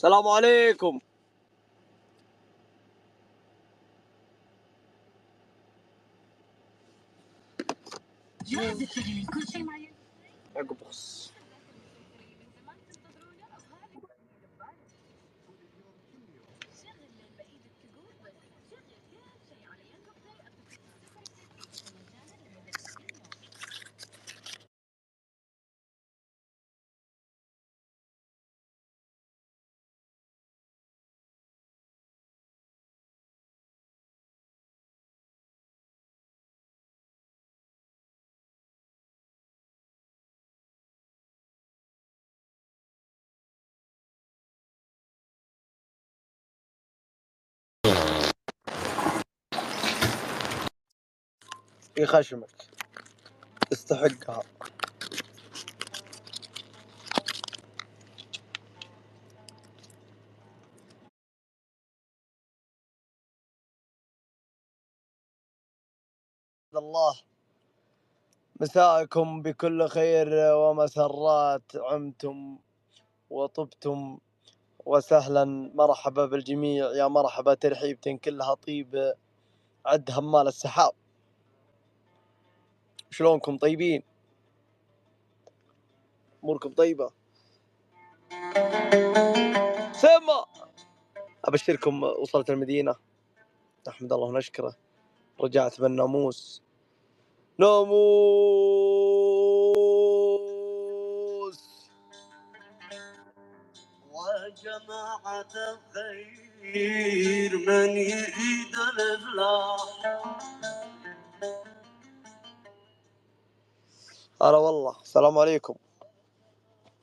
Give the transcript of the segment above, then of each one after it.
السلام عليكم. جاهز تشتغلين اقبص يخشمك. تستحقها الله. مساءكم بكل خير ومسرات. عمتم وطبتم وسهلا. مرحبا بالجميع. يا مرحبا ترحيبة كلها طيب عد همال السحاب. شلونكم طيبين؟ أموركم طيبة؟ سما! أبشركم وصلت المدينة. نحمد الله ونشكره. رجعت بالناموس ناموس. وجماعة الخير من يريد الإفلاح. هلا والله. السلام عليكم.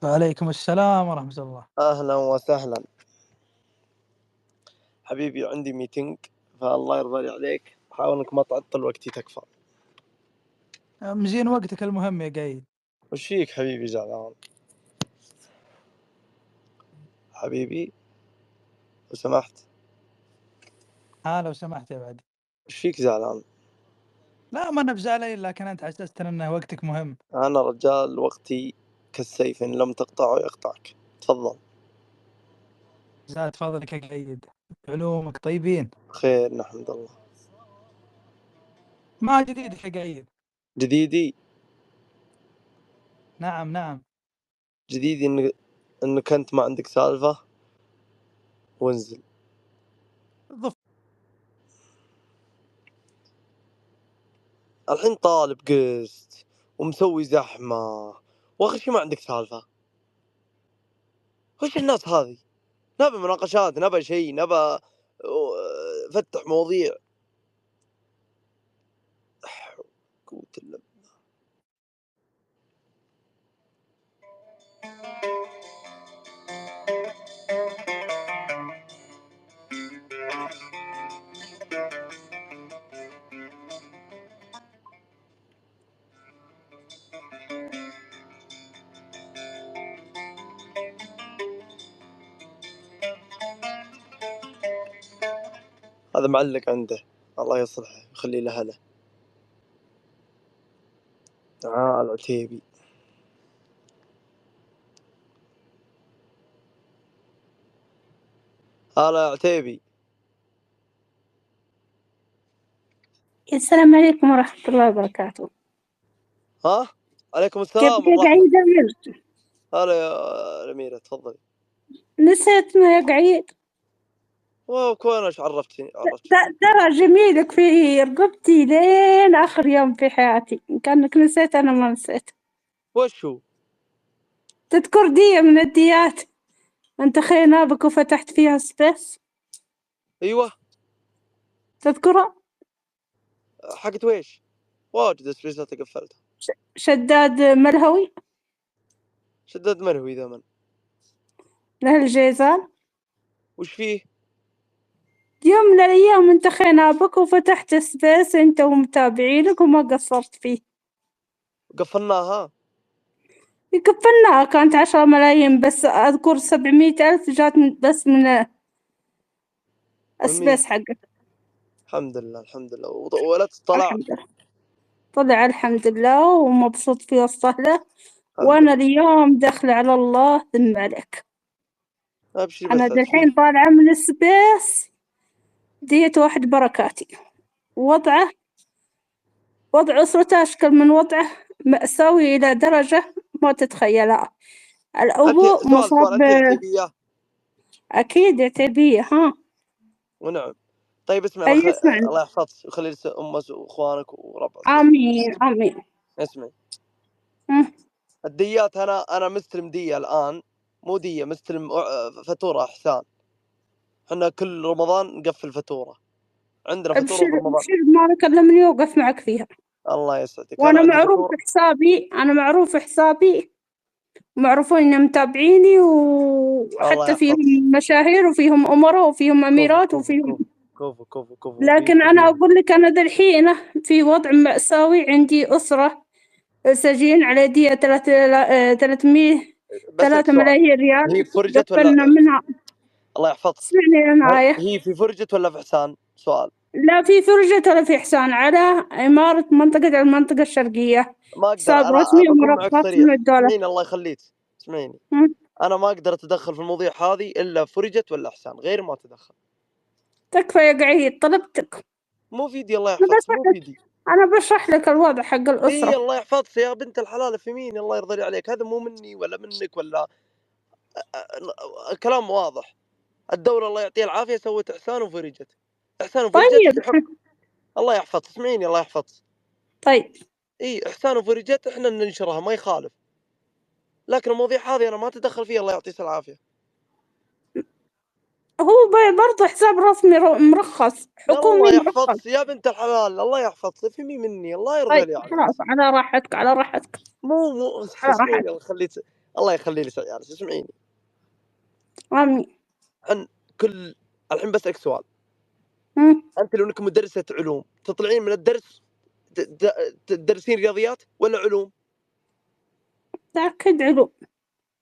وعليكم السلام ورحمة الله. أهلا وسهلا. حبيبي عندي ميتنج فالله يرضى لي عليك. حاول إنك ما تعطل وقتي تكفى. مزين وقتك المهم يا قايد. وش فيك حبيبي زعلان. حبيبي لو سمحت. ها لو سمحت يا بعد. وش فيك زعلان. لا ما أنا بزعلان لكن أنت حسست إن وقتك مهم. أنا رجال وقتي كالسيف إن لم تقطعه يقطعك. تفضل. زاد فضلك يا قايد علومك طيبين. خير نحمد الله ما جديدك يا قايد جديدي؟ نعم نعم. جديدي إن... إنك أنت ما عندك سالفة؟ وانزل. الحين طالب قسط ومسوي زحمة. واخر شي ما عندك سالفة؟ وش الناس هذه نبى مناقشات نبى شيء نبى فتح مواضيع. قوة الا هذا معلق عنده. الله يصلحه يخلي له هلا. تعال عتيبي. هلا يا عتيبي. السلام عليكم ورحمة الله وبركاته. ها؟ عليكم كيف السلام ورحمة قعيد أمير؟ هلا يا الأميرة تفضلي. نسيتنا يا قعيد وكون إيش عرفتني عرفتني ت- ترى جميلك في رقبتي لين آخر يوم في حياتي إن كأنك نسيت أنا ما نسيت. وش هو؟ تذكر دية من الديات أنت خينابك وفتحت فيها سبيس أيوه. تذكرها حقت ويش؟ واجد سبيسات قفلتها شداد ملهوي؟ شدد منهوي ذا من. له الجيزان وش فيه؟ يوم من الأيام أنت خينابك وفتحت سبيس أنت ومتابعينك وما قصرت فيه. قفلناها؟ قفلناها كانت عشرة ملايين بس أذكر سبعمية ألف جات من بس من السبيس حقك. الحمد لله الحمد لله. وط- ولا طلع. الحمد لله. طلع الحمد لله ومبسوط في وسطه له. الحمد وأنا لله. اليوم داخلة على الله ذم عليك. أبشري أنا بس دحين طالعة من السبيس ديت واحد بركاتي. وضعه وضع أسرته أشكل من وضعه مأساوي إلى درجة ما تتخيلها. الأبو مصاب أكيد عتيبية ها. ونعم. طيب اسمع أي الله, يحفظك. ويخلي لس- أمك وإخوانك وربعك. آمين آمين. اسمعي. الديات أنا أنا مستلم ديه الآن. مو دية مستلم فاتورة احسان إحنا كل رمضان نقفل فاتورة. عندنا فاتورة أبشر في رمضان أبشر ما كلمني وقف معك فيها. الله يسعدك. عندي معروف فاتورة- حسابي أنا معروف حسابي معروفون إنهم متابعيني وحتى. فيهم مشاهير وفيهم أمراء وفيهم أميرات كفو وفيهم كفو كفو كفو لكن كفو. أنا أقول لك أنا ذا الحين في وضع مأساوي عندي أسرة سجين على دية ثلاثة ثلاثمية بس ثلاثة سؤال. ملايين ريال. هي فرجت ولا منها الله يحفظك. هل النهاية هي في فرجت ولا في حسان؟ سؤال. لا في فرجة ولا في إحسان على إمارة منطقة المنطقة الشرقية. ما حساب أنا رسمي ومرخص من الدولة. اسمعيني الله يخليك. اسمعيني. أنا ما أقدر أتدخل في المواضيع هذه إلا فرجت ولا حسان غير ما أتدخل. تكفى يا قعيد طلبتك. مو في يدي الله يحفظك مو في يدي أنا بشرح لك الوضع حق إي الأسرة. الله يحفظك. يا بنت الحلال في مين الله يرضى لي عليك. هذا مو مني ولا منك ولا كلام واضح. الدولة الله يعطيها العافية سوت إحسان وفرجت. إحسان وفرجت طيب. الله يحفظك اسمعيني الله يحفظك طيب. إي إحسان وفرجت إحنا ننشرها ما يخالف. لكن المواضيع هذه أنا ما أتدخل فيها الله يعطيك العافية. هو برضه حساب رسمي مرخص حكومي الله يحفظك يا بنت الحلال الله يحفظك فهمي مني الله يرضى طيب لي عليك خلاص على راحتك على راحتك. مو مو راحتك. الله يخليك الله يخلي لي يعني اسمعيني آمين كل الحين بسألك سؤال. أنت لو إنك مدرسة علوم تطلعين من الدرس تدرسين رياضيات ولا علوم؟ تأكد علوم.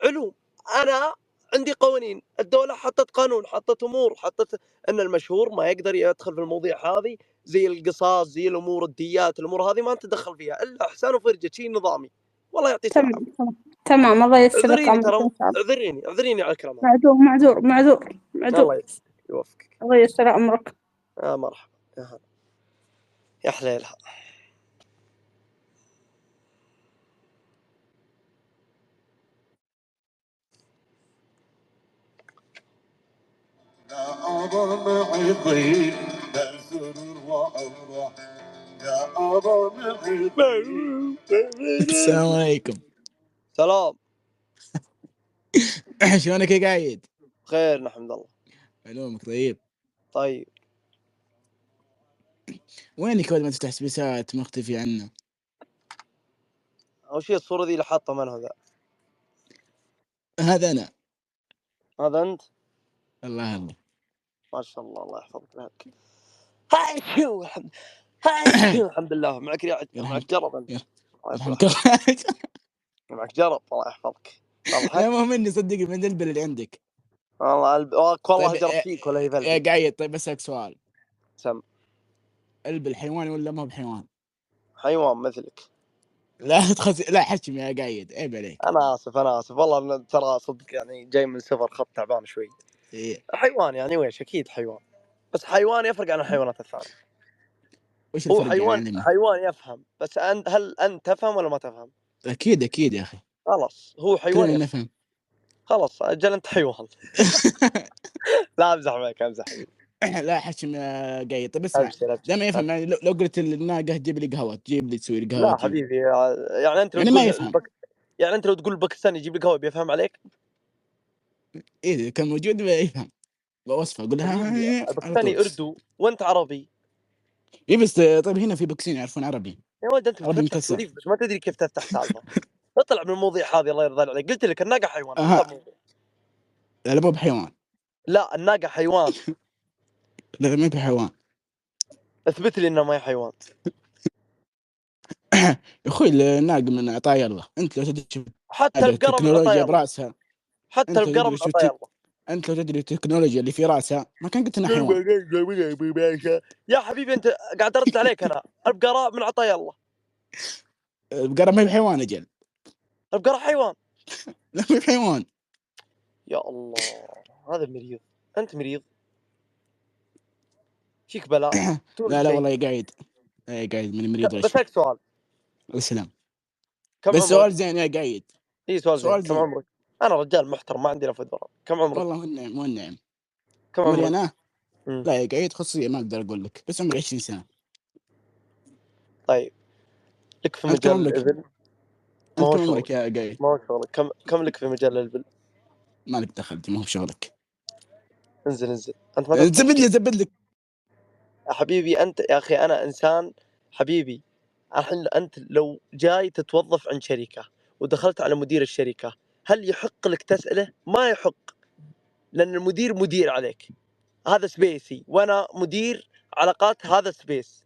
علوم. أنا عندي قوانين. الدولة حطت قانون حطت أمور حطت أن المشهور ما يقدر يدخل في المواضيع هذه زي القصاص زي الأمور الديات الأمور هذه ما نتدخل فيها إلا احسان وفرجة شيء نظامي. والله يعطيك العافية. تمام الله ييسر لك اعذريني ترى اعذريني اعذريني على الكلام. هذا معذور معذور معذور معذور. الله يوفقك. الله ييسر أمرك يا مرحبا. يا هلا. يا حليلها أرى معي ضيق السلام عليكم. سلام. شلونك يا قايد؟ خير نحمد الله علومك طيب. طيب. وينك اول ما تفتح سبيسات مختفي عنا؟ أول شيء الصورة ذي اللي حاطه من هذا. هذا أنا. هذا أنت؟ الله الله ما شاء الله الله يحفظك لك. هاي شو الحمد الحمد لله. معك معك جرب أنت. معك جرب الله يحفظك. لا مو مني صدقني من البل اللي عندك. والله الب... والله طيب، جرب يا- فيك ولا يا ذلك قايد طيب بسألك سؤال. سم. البل حيواني ولا ما هو بحيوان؟ حيوان مثلك. لا تخز لا حشم يا قايد. عيب عليك. أنا آسف أنا آسف. والله ترى صدق يعني جاي من سفر خط تعبان شوي. إيه. حيوان يعني ويش؟ أكيد حيوان. بس حيوان يفرق عن الحيوانات الثانية. وش هو الفرق حيوان يعني؟ حيوان يفهم. بس أنت هل أنت تفهم ولا ما تفهم؟ أكيد أكيد يا أخي خلاص هو حيوان. نفهم خلاص أجل أنت حيوان لا أمزح معك أمزح لا حشم قايد طيب اسمع ابشر ابشر ده ما يفهم يعني لو قلت للناقه جيب لي قهوة تجيب لي تسوي لي قهوة لا. حبيبي يعني أنت لو يعني ما تقول يفهم. البك... يعني أنت لو تقول الباكستاني يجيب لك قهوة بيفهم عليك؟ إيه كان موجود ما يفهم بوصفة أقول لها الباكستاني طول. أردو وأنت عربي إيه بس طيب هنا في باكسين يعرفون عربي يا ولد أنت بس ما تدري كيف تفتح سالفه اطلع من المواضيع هذه الله يرضى عليك. قلت لك الناقة حيوان الموضوع. لا لا مو بحيوان. لا الناقة حيوان. لا ما بحيوان. اثبت لي انها ما هي حيوان. يا أخوي الناقة من عطايا الله. أنت لو تدري حتى البقره من عطايا الله. براسها. حتى تدري من عطايا الله. أنت لو تدري التكنولوجيا اللي في رأسها ما كان قلت إنها حيوان. يا حبيبي أنت قاعد أرد عليك أنا. البقره من عطايا الله. البقره ما هي بحيوان أجل. البقره حيوان. لا ما هي بحيوان. يا الله هذا مريض. أنت مريض. فيك بلاء. لا لا. والله قاعد. اي قاعد من مريض بسألك سؤال. السلام. بس؟ سؤال زين يا قايد اي سؤال, زين. كم. عمرك؟ أنا رجال محترم ما عندي لفظ ورا كم عمرك؟ والله والنعم والنعم كم عمرك؟ أنا؟ مم. لا يا قايد خصوصي ما أقدر أقول لك بس عمري 20 سنة. طيب لك في مجال؟ الإبل؟ ما هو شغلك. يا قايد. ما هو شغلك. كم كم لك في مجال الإبل؟ ما لك دخل ما هو بشغلك انزل انزل. أنت ما زبد لي زبد لك يا حبيبي أنت يا أخي أنا إنسان حبيبي. الحين أنت لو جاي تتوظف عند شركة ودخلت على مدير الشركة هل يحق لك تسأله؟ ما يحق لأن المدير مدير عليك. هذا سبيسي وأنا مدير علاقات هذا space.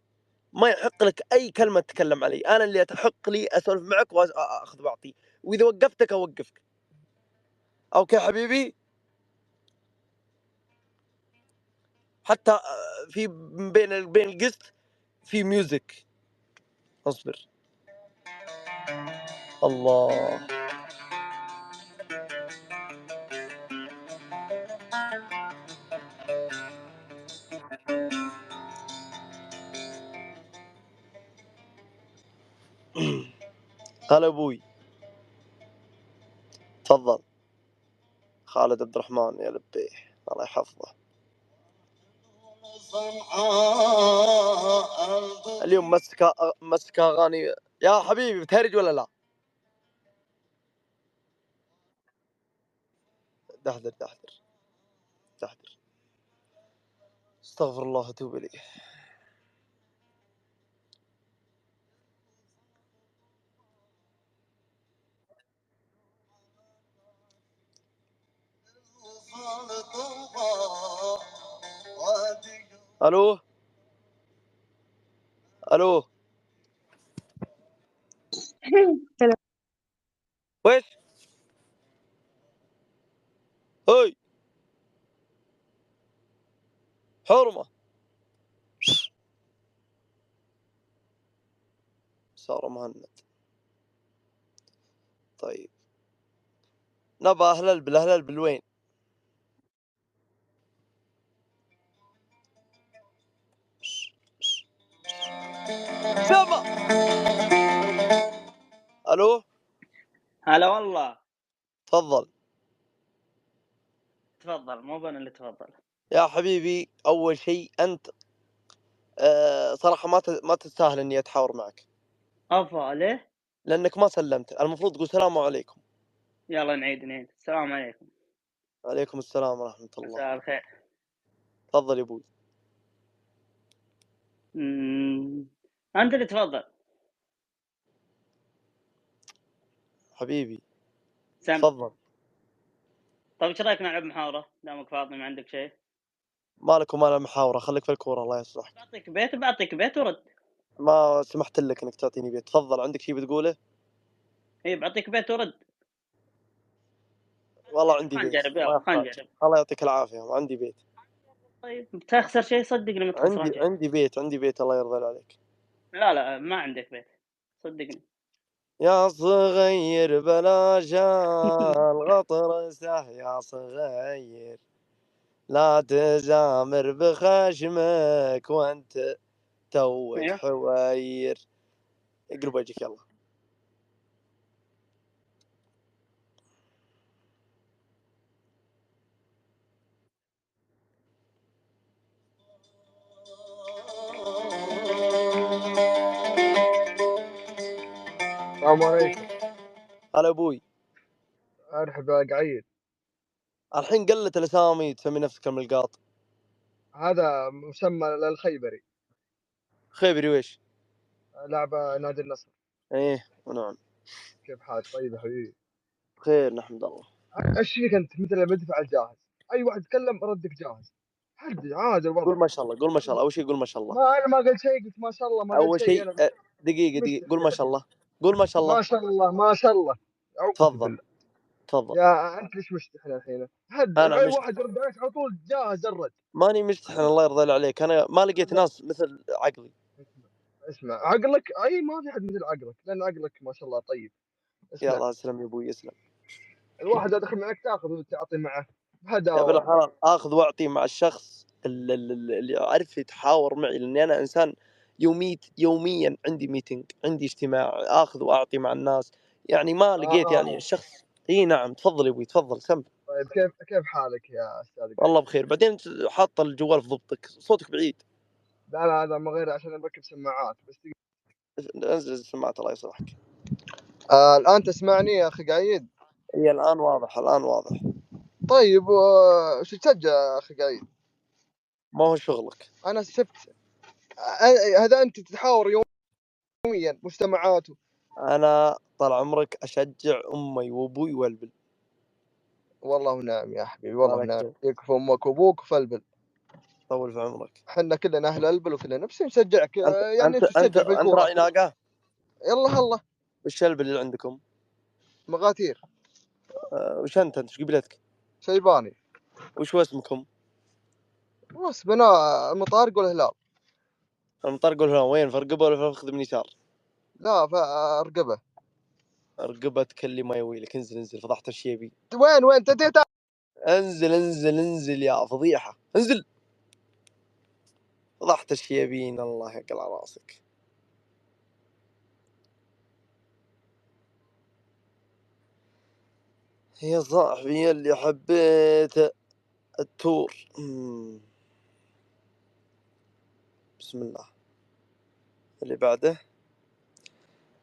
ما يحق لك أي كلمة تتكلم علي. أنا اللي تحق لي أسولف معك واخذ واعطي وإذا وقفتك أوقفك. أوكي حبيبي؟ حتى في بين بين القسط في ميوزك أصبر. الله. هلا أبوي. تفضل. خالد عبد الرحمن يا لبيه الله يحفظه. اليوم مسك مسك اغاني يا حبيبي بتهرج ولا لا؟ دحدر دحدر دحدر استغفر الله وأتوب إليه. ألو؟ ألو؟ ويش؟ هاي حرمة! سارة مهند. طيب. نبى أهل البل أهل سما ألو؟ هلا والله. تفضل. تفضل مو أنا اللي تفضل. يا حبيبي أول شيء أنت آه صراحة ما ما تستاهل إني أتحاور معك. افا ليه؟ لأنك ما سلمت. المفروض تقول السلام عليكم. يلا نعيد نعيد. السلام عليكم. عليكم السلام ورحمة الله. مساء الخير. تفضل يا أبوي أنت اللي تفضل. حبيبي سم تفضل. طيب إيش رأيك نلعب محاورة؟ دامك فاضي ما عندك شيء. مالك ومال المحاوره خليك في الكورة الله يصلحك. بعطيك بيت بعطيك بيت ورد. ما سمحت لك إنك تعطيني بيت. تفضل عندك شيء بتقوله؟ اي بعطيك بيت ورد. والله عندي خلينا بيت. نجرب خلينا يحتاج. نجرب. الله يعطيك العافية عندي بيت. طيب تخسر شيء صدقني ما تخسران عندي شيء عندي بيت عندي بيت الله يرضى عليك. لا لا ما عندك بيت. صدقني. يا صغير بلا جال غطر سح يا صغير لا تزامر بخشمك وأنت توك أيوه. حوير. اقلب وجهك يلا. السلام عليكم. هلا أبوي. أرحب يا قعيد الحين قلت الأسامي تسمي نفسك الملقاط. هذا مسمى للخيبري. خيبري ويش؟ لعبة نادي النصر. إيه ونعم. كيف حالك؟ طيب يا حبيبي. بخير نحمد الله. إيش فيك أنت؟ مثل المدفع الجاهز أي واحد يتكلم ردك جاهز. حد عادي قول الوضع ما شاء الله قول ما شاء الله. أول شيء قول ما شاء الله. ما أنا ما قلت شيء قلت ما شاء الله ما أول شيء دقيقة دقيقة. قول ما شاء الله. قول ما شاء ما الله شاء الله ما شاء الله. تفضل. تفضل. يا أنت ليش مشتحن الحين؟ حد أنا أي واحد يرد عليك على طول جاهز الرد. ماني مشتحن الله يرضى عليك. أنا ما لقيت ناس مثل عقلي. اسمع عقلك؟ أي ما في حد مثل عقلك لأن عقلك ما شاء الله طيب. اسمع. يلا أسلم يا أبوي أسلم. الواحد يدخل معك تأخذ وتعطي معه. يا ابن هداوة الحلال آخذ وأعطي مع الشخص ال- ال- ال- اللي يعرف يتحاور معي لأني أنا إنسان يوميت يوميا عندي ميتنج عندي اجتماع آخذ وأعطي مع الناس. يعني ما لقيت يعني آه. الشخص إي نعم تفضل يا أبوي تفضل سم طيب كيف كيف حالك يا أستاذ؟ والله بخير. بعدين حاط الجوال في ضبطك صوتك بعيد. لا لا هذا ما غير عشان بركب سماعات بس. انزل السماعات الله يصلحك آه الآن تسمعني يا أخي قايد؟ هي الآن واضح الآن واضح. طيب وش تسجل يا أخي قايد؟ ما هو شغلك. أنا شفت هذا أنت تتحاور يوميا مجتمعات أنا طال عمرك أشجع أمي وأبوي والبل. والله ونعم يا حبيبي والله يكرمك. يكفي أمك وأبوك وفلبل طول في عمرك. إحنا كلنا أهل البل وكلنا نفسي نشجعك انت يعني انت انت انت, تشجع أنت الكورة. راعي ناقة؟ يلا هلا. وش البل اللي عندكم؟ مغاتير. آه، وش أنت؟ أنت وش قبيلتك؟ شيباني. وش هو اسمكم؟ بس بنا المطارق والهلال المطرق ولا وين؟ في رقبه ولا فخذ من يسار؟ لا فارقبه رقبتك اللي ما يويلك انزل انزل فضحت الشيبي وين وين؟ تديت انزل انزل انزل يا فضيحة. انزل. فضحت الشيابين الله يقلع راسك. يا صاحبي اللي حبيت التور. بسم الله. اللي بعده.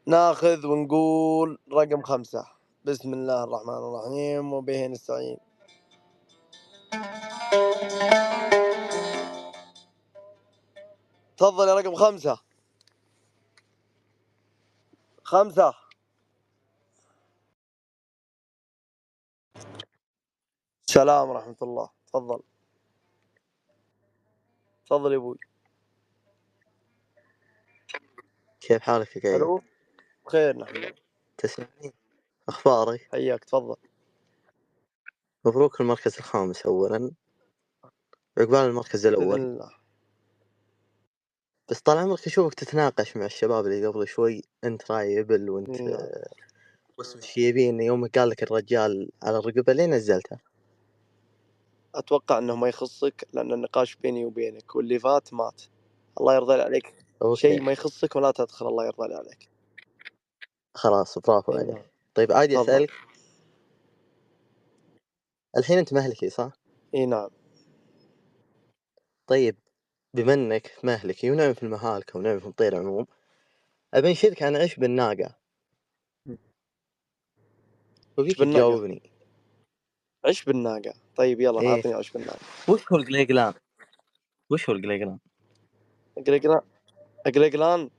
ناخذ ونقول رقم خمسة. بسم الله الرحمن الرحيم وبه نستعين. تفضل يا رقم خمسة. خمسة. السلام ورحمة الله. تفضل. تفضل يا أبوي كيف حالك يا قايد؟ ألو بخير نحن تسمعني؟ أخبارك؟ حياك تفضل مبروك المركز الخامس أولا عقبال المركز الأول الله بس طال عمرك أشوفك تتناقش مع الشباب اللي قبل شوي أنت راعي إبل وأنت نعم. آه، واسم الشيبين يوم قال لك الرجال على الرقبة ليه نزلتها؟ أتوقع إنه ما يخصك لأن النقاش بيني وبينك واللي فات مات الله يرضى لي شيء ما يخصك ولا تدخل الله يرضى لي عليك. خلاص برافو اي عليك. طيب عادي أسألك؟ الحين أنت مهلكي صح؟ إي نعم. طيب بما إنك مهلكي ونعم في المهالكة ونعم في مطير عموم أبي أنشدك عن عش بالناقة؟ إيش وفيك بالناقة؟ تجاوبني. عش بالناقة؟ طيب يلا إيه. اعطني عش بالناقة. وش هو القليقلان؟ وش هو القليقلان؟ اقلقلان اقلقلان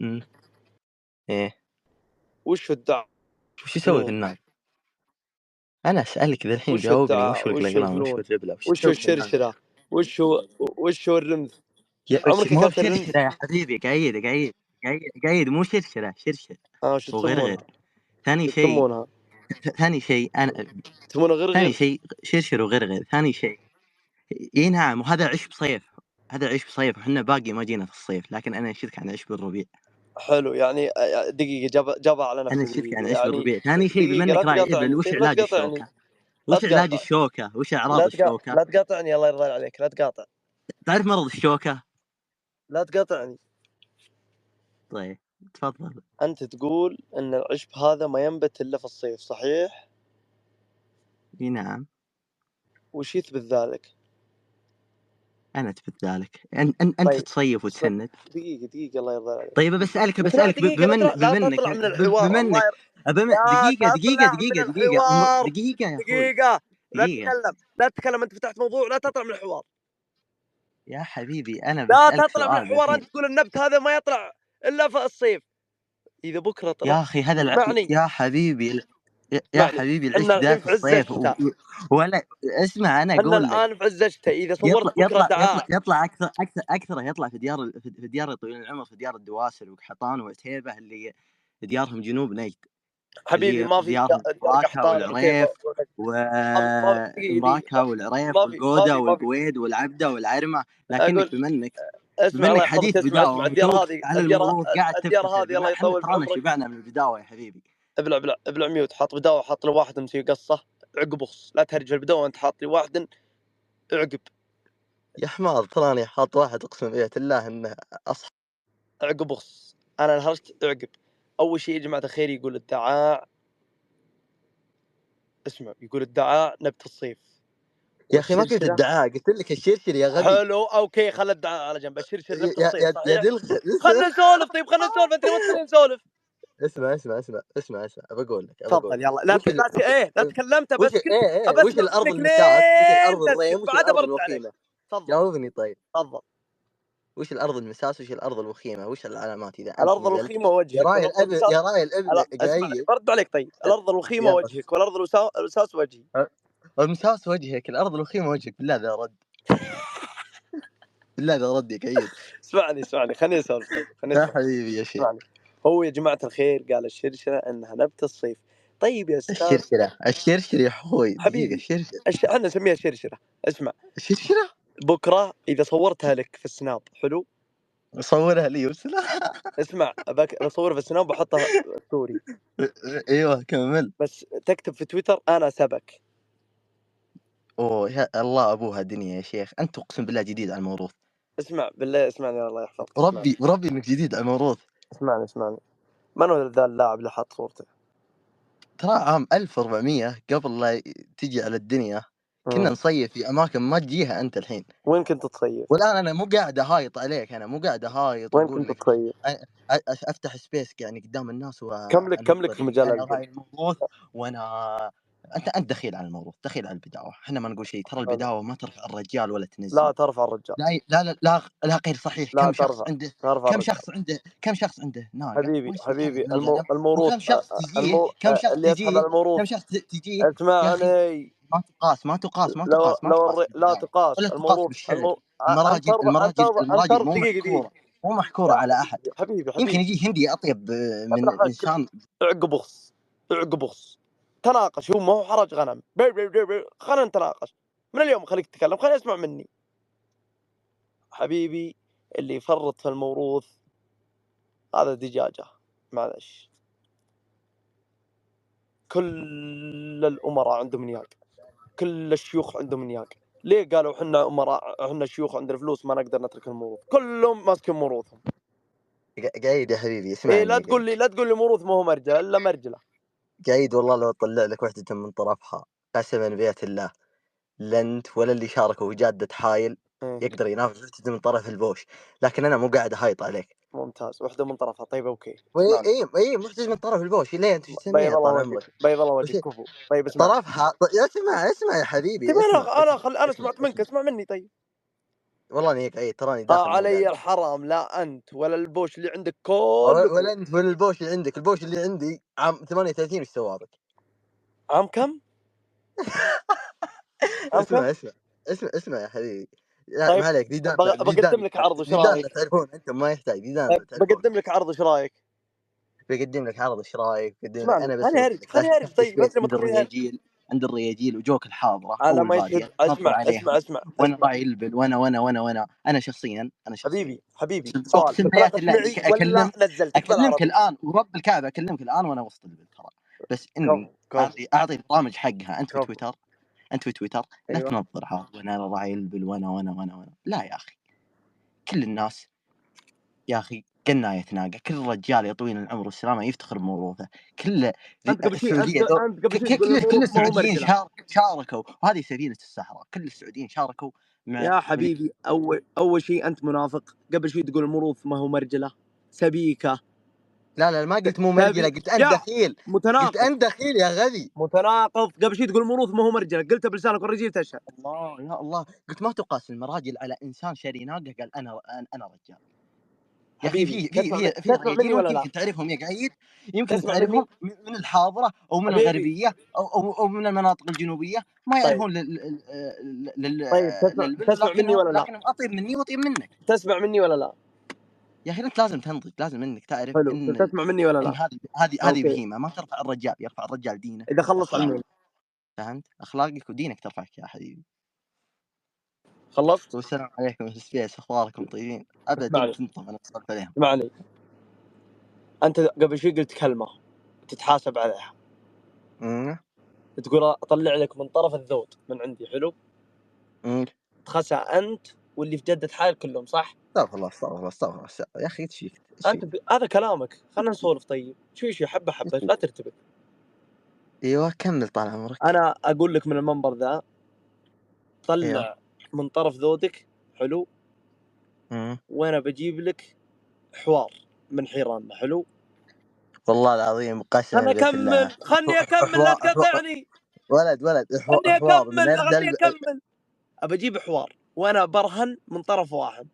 امم إيه. وش هو الدعاء وش يسوي في النار؟ أنا أسألك ذا الحين جاوبني وش هو القلقلان وش هو وش هو؟ الشرشرة؟ وش هو وش هو الرمز؟ يا عمرك ما شرشرة يا حبيبي قايد قايد قايد قايد مو شرشرة شرشر. آه وغرغر تسمونها؟ ثاني شيء ثاني شيء أنا تسمونها ثاني غرغر شيء شرشر وغرغر ثاني شيء اي نعم وهذا عش بصيف هذا عش بصيف وحنا باقي ما جينا في الصيف لكن أنا انشدك عن عش بالربيع. حلو يعني آه، دقيقة جاب جابها على أنا نفسه انشدك عن عش يعني بالربيع. ثاني شيء بما إنك راعي إبل وش لا علاج الشوكة؟ وش علاج الشوكة؟ وش أعراض الشوكة؟ لا تقاطعني الله يرضى عليك لا تقاطع. تعرف مرض الشوكة؟ لا تقاطعني. طيب تفضل. أنت تقول إن العشب هذا ما ينبت إلا في الصيف صحيح؟ إي نعم. وش يثبت ذلك؟ أنا اثبت ذلك. أن أن أنت طيب تصيف ص- وتسند. دقيقة دقيقة الله يرضى عليك. طيب بسألك بسألك ب- دقيقة لا بمن تطلع لا بمنك تطلع من ب- الحوار الله بمنك ير... بم... لا دقيقة دقيقة. دقيقه دقيقه دقيقة يا دقيقة لا دقيقة. تتكلم لا تتكلم أنت فتحت موضوع لا تطلع من الحوار. يا حبيبي أنا لا تطلع من الحوار أنت تقول النبت هذا ما يطلع إلا في الصيف. إذا بكرة يا طلع أخي هذا الع... اسمعني. يا حبيبي. يا حبيبي العش إحنا الحين ذا في الصيف و... ولا اسمع أنا أقول لك الآن في عز الشتاء إذا يطلع صورت يطلع يطلع دعاء يطلع أكثر أكثر اكثره يطلع في ديار في ديار طويل العمر في ديار الدواسر وقحطان وعتيبه اللي ديارهم جنوب نجد حبيبي ما في قحطان والعريف دقيقة والعريف في والقويد والعبدة والعرمة. لكنك انك يحفظك حديث الديار وتوك هذه على الديار قاعد هذه الله يطول عمرك شبعنا من البداوة يا حبيبي. ابلع ابلع ابلع mute حط بداوة حط له واحد مسوي قصة عقب اخص لا تهرج في البدايه وانت حاط لي واحد عقب. يا حمار تراني حاط واحد أقسم بالله الله إنه أصح. عقب اخص أنا انهرجت عقب. أول شيء يا جماعة الخير يقول الدعاع اسمع يقول الدعاع نبت الصيف. يا أخي ما قلت الدعاء قلت لك الشرشر يا غبي. حلو okay خل الدعاء على جنب. الشرشر نبت يا الصيف يا يا دلخ خلنا نسولف طيب خلنا نسولف أنت ما تخلينا نسولف. اسمع اسمع اسمع اسمع اسمع بقول لك تفضل. يلا. لا وش ال- لا ت- إيه لا تكلمت وش بس كنت إيه إيه وش الأرض المساس وش لين الأرض تسكت وش الأرض الوخيمة؟ تفضل. جاوبني طيب. تفضل. وش الأرض المساس؟ وش الأرض الوخيمة؟ وش العلامات إذا الأرض؟ الوخيمة يا وجهك راعي والارض الابن يا راعي الابن قايد برد عليك طيب. الأرض الوخيمة. وجهك والأرض الوساس وجهي. المساس وجهك الأرض الوخيمة وجهك. بالله ذا رد بالله ذا رد يا قايد اسمعني اسمعني خليني أسولف طيب خليني يا حبيبي يا شيخ. هو يا جماعة الخير قال الشرشرة إنها نبت الصيف طيب يا أستاذ الشرشرة الشرشر يا أخوي حبيبي. الشرشر الش... إحنا نسميها شرشرة اسمع. الشرشرة؟ بكرة إذا صورتها لك في ال Snap حلو؟ صورها لي وارسلها اسمع بك... بصورها في ال Snap وبحطها story أيوه كمل. بس تكتب في تويتر أنا سبك. أوه يا الله أبوها دنيا يا شيخ. أنت أقسم بالله جديد على الموروث. اسمع بالله اسمعني الله يحفظك. ربي ربي إنك جديد على الموروث. اسمعني اسمعني من هو ذا اللاعب اللي حط صورته؟ ترى عام 1400 قبل لا تجي على الدنيا كنا. نصيف في أماكن ما تجيها أنت الحين وين كنت تصيف؟ والآن أنا مو قاعد أهايط عليك أنا مو قاعد أهايط وين كنت تصيف؟ أفتح space يعني قدام الناس و كم لك- كم لك في مجال الموروث وأنا أنت أنت دخيل على الموروث دخيل على البداوة. إحنا ما نقول شيء ترى البداوة ما ترفع الرجال ولا تنزل. لا ترفع الرجال. لا لا لا لا, غير صحيح. لا كم شخص ترفع. عنده ترفع كم شخص عنده كم شخص عنده؟ ناقة. حبيبي حبيبي المو... الموروث وكم شخص تجيه. كم شخص تجيه كم شخص تجيه اسمعني. ما تقاس ما تقاس ما تقاس ما تقاس. لا. تقاس. الموروث. المراجل المراجل المراجل مو محكورة مو محكورة على أحد. حبيبي يمكن حبيبي. يجي هندي اطيب آه، من إنسان عقب اخص عقب اخص تناقش هو ما هو حرج غنم. خلينا نتناقش. من اليوم خليك تتكلم خليني أسمع مني. حبيبي اللي يفرط في الموروث هذا دجاجة معلش. كل الأمراء عندهم نياق. كل الشيوخ عندهم نياق. ليه قالوا حنا أمراء حنا شيوخ عندنا فلوس ما نقدر نترك الموروث؟ كلهم ماسكين موروثهم. قايد يا حبيبي اسمعني. إيه لا تقول لي لا تقول لي موروث ما هو مرجله إلا مرجلة. قايد والله لو اطلع لك وحدة من طرفها قسما بيت الله لا أنت ولا اللي شاركوا في جاده حايل إيه. يقدر ينافس وحدة من طرف البوش لكن أنا مو قاعد اهايط عليك ممتاز واحدة من طرفها طيب okay اي. اي اي محتاج من طرف البوش ليه أنت بيض الله وجهك بيض الله وجهك كفو طيب اسمع طرفها اسمع اسمع يا حبيبي طيب اسمع أنا أنا خل... أنا سمعت منك. اسمع مني طيب والله إني قايد تراني داخل طاع من علي. الحرام لا أنت ولا البوش اللي عندك كلكم ولا أنت ولا البوش اللي عندك البوش اللي عندي عام 38 إيش سوى بك عام كم؟ اسمع؟ اسمع اسمع اسمع يا حبيبي لا طيب، ما عليك ديدان بق- بقدم لك عرض، وش رأيك؟ تعرفون أنتم ما يحتاج ديدان طيب بقدم لك عرض إيش رأيك؟ بقدم لك عرض إيش رأيك أنا بس خليني ارج خليني ارج طيب الرياجيل عند الرياجيل وجوك الحاضره أول ما أسمع. أسمع أسمع وأنا. راعي البل وأنا وأنا وأنا وأنا أنا شخصيا أنا شخصيا حبيبي حبيبي سؤال بالله نزلتك أكلمك؟ الآن ورب الكعبة أكلمك الآن وأنا وسط البل ترى بس اني أعطي أعطي برامج حقها أنت في. تويتر أنت في تويتر لا أيوة. تنظر وأنا راعي البل وأنا وأنا وأنا وأنا لا يا أخي كل الناس يا أخي قناية ناقة كل رجال يا طويل العمر والسلامة يفتخر بموروثه. كل السعودية كل كل السعوديين مرجلة. شارك شاركوا وهذه سفينة الصحراء. كل السعوديين شاركوا مع يا حبيبي أول أول شيء أنت منافق. قبل شوي تقول الموروث ما هو مرجلة. سبيكة. لا لا ما قلت مو مرجلة قلت أنت يا دخيل. قلت متناقض. أنت دخيل يا غبي. متناقض. قبل شوي تقول الموروث ما هو مرجلة. قلتها بلسانك والرجيل تشهد الله يا الله. قلت ما تقاس المراجل على إنسان شاري ناقة قال أنا أنا, رجال. يا أخي في في في في ولا يمكن؟ تعرفهم يا قايد يمكن تعرفهم من الحاضرة أو من حبيبي. الغربية أو أو, أو من المناطق الجنوبية ما طيب. يعرفون لل لل لل طيب، تسمع- مني ولا لا؟ لكنهم أطيب مني وأطيب منك تسمع مني ولا لا؟ يا أخي أنت لازم تنضج لازم إنك تعرف حلو إن تسمع مني ولا لا؟ هذه هذه هذه. بهيمة ما ترفع الرجال يرفع الرجال دينه إذا خلص. عني فهمت أخلاقك ودينك ترفعك يا حبيبي خلصت؟ والسلام عليكم. في ال space اخباركم طيبين. ابدا انت أنا اتصلت عليهم. اسمعني انت قبل شوي قلت كلمة تتحاسب عليها. أمم. تقول اطلع لك من طرف الذود من عندي حلو؟ مم. تخسها انت واللي في جدة حال كلهم صح؟ استغفر الله استغفر الله استغفر الله يا أخي إيش فيك؟ انت؟ ب... هذا كلامك. خلينا نسولف طيب. شوي شوي. حبة حبة. لا ترتبك. أيوه كمل طال عمرك. أنا أقول لك من المنبر ذا طلع أيوه. من طرف ذودك حلو. مم. وأنا بجيب لك حوار من حيراننا حلو. والله العظيم قسما بالله أكمل خلني أكمل لا تقاطعني. ولد ولد خلني أكمل خلني أكمل. أبى أجيب حوار وأنا برهن من طرف واحد.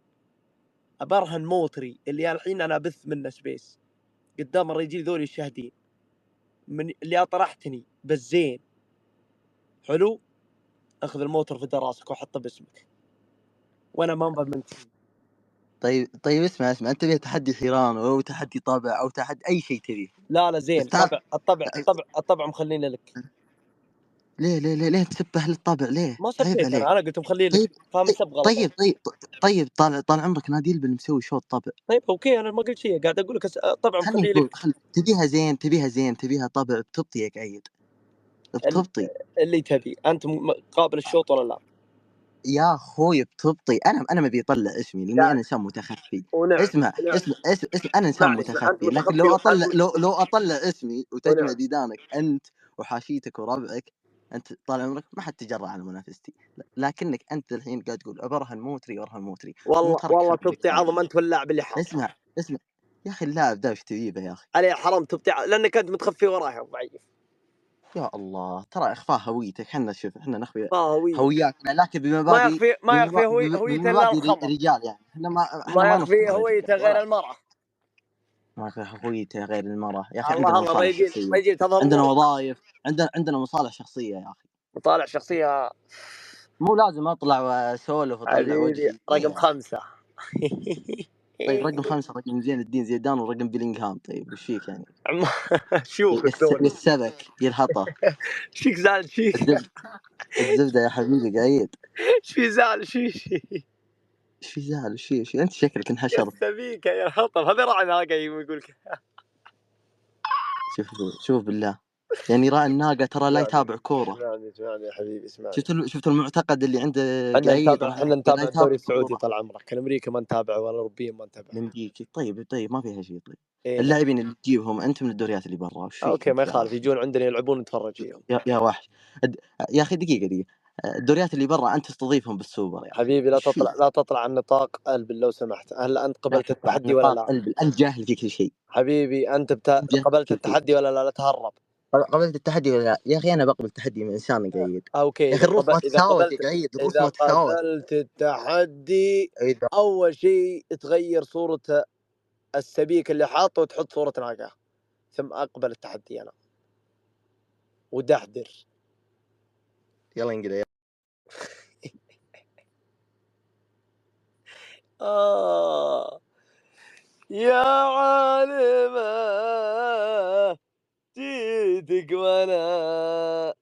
برهن موتري اللي الحين أنا أبث منه سبيس. قدام الرجال ذولي الشاهدين. من اللي أطرحتني بالزين. حلو. أخذ الموتر في دراسك وحطه باسمك. وأنا ما منت طيب طيب اسمع اسمع أنت تبي تحدي حيران أو تحدي طابع أو تحدي أي شيء تبيه لا لا زين. الطبع الطبع الطبع الطبع مخلينه لك. ليه ليه ليه ليه تسب أهل الطابع ليه؟ ما عيب سبيت عليك. أنا أنا قلت مخليه لك. طيب فاهم السب غلط طيب طيب طيب طال طال عمرك نادي اللي مسوي شوط طبع طيب okay أنا ما قلت شيء. قاعد أقول لك أس- طبعا خليني مخليه لك. خل... تبيها زين تبيها زين تبيها طبع بتبطي يا قايد بتبطي. اللي تبي. أنت قابل الشوط ولا لا؟ يا أخوي بتبطي. أنا أنا ما أبي أطلع اسمي لأني لا. أنا إنسان متخفي. اسمع نعم. اسمع اسمع, أنا إنسان أنت متخفي. لكن لو أطلع. لو لو أطلع اسمي وتجمع. ديدانك أنت وحاشيتك وربعك أنت طال عمرك ما حد تجرأ على منافستي. لكنك أنت الحين قاعد تقول ابرهن موتري وارهن موتري والله والله تبطي. عظم أنت واللاعب اللي حاط اسمع اسمع. يا أخي اللاعب ذا وش تبيه به يا أخي؟ عليه حرام تبطي لأنك أنت متخفي وراها ضعيف. يا الله ترى إخفاء هويتك إحنا شوف إحنا نخفي ما هوي هوياتنا لكن ما بمبادئ يخفي ما يخفي هوي بم- هويته إلا الخمر. رجال يعني. إحنا ما إحنا ما ما يخفي هويته غير المرأة. ما يخفي هويته غير المرأة. يا أخي الله عندنا الله ما مصالح يجي شخصية. ما يجي تظهر عندنا. وظائف عندنا عندنا مصالح شخصية يا أخي. مطالع شخصية. مو لازم أطلع وأسولف وأطلع وجهي. رقم خمسة. طيب رقم خمسة رقم زين الدين زيدان ورقم بيلينغهام طيب وش فيك يعني؟ شوف يا يا الهطة شيك زعل الزبدة الزبدة يا حبيبي قايد. إيش في زعل شي إيش في زعل وش في- في؟ أنت شكلك انحشرت يستبيك يا الهطل. هذا راعي ناقة يقول. لك شوف شوف بالله. يعني راعي الناقة ترى لا يتابع كورة. اسمعني اسمعني يا حبيبي اسمعني. شفت شفت المعتقد اللي عند إحنا نتابع إحنا نتابع الدوري السعودي. طال عمرك. الامريكي ما نتابعه ولا الاوروبي ما نتابعه. الامريكي طيب طيب ما فيها شيء. طيب إيه اللاعبين اللي تجيبهم أنت من الدوريات اللي برا وش okay ما يخالف؟ يجون عندنا يلعبون نتفرج فيهم. يا, يا وحش. يا أخي دقيقة دقيقة. الدوريات اللي برا أنت تستضيفهم بالسوبر أخي حبيبي لا؟ تطلع لا تطلع عن نطاق قلب لو سمحت. هل أنت قبلت التحدي ولا لا؟ انت جاهل في كل شيء. حبيبي أنت بتا... قبلت التحدي ولا لا؟ لا تهرب. قبلت التحدي ولا لا؟ يا أخي أنا بقبل التحدي من إنسان قايد okay يا أخي إذا الروس. ما إذا يا قايد الروس إذا ما تساوت قبلت التحدي إذا أول شيء تغير صورة السبيك اللي حاطه وتحط صورة ناقة ثم أقبل التحدي أنا. ودحدر يلا انقل يا آه. يا عالمة. جيتك وأنا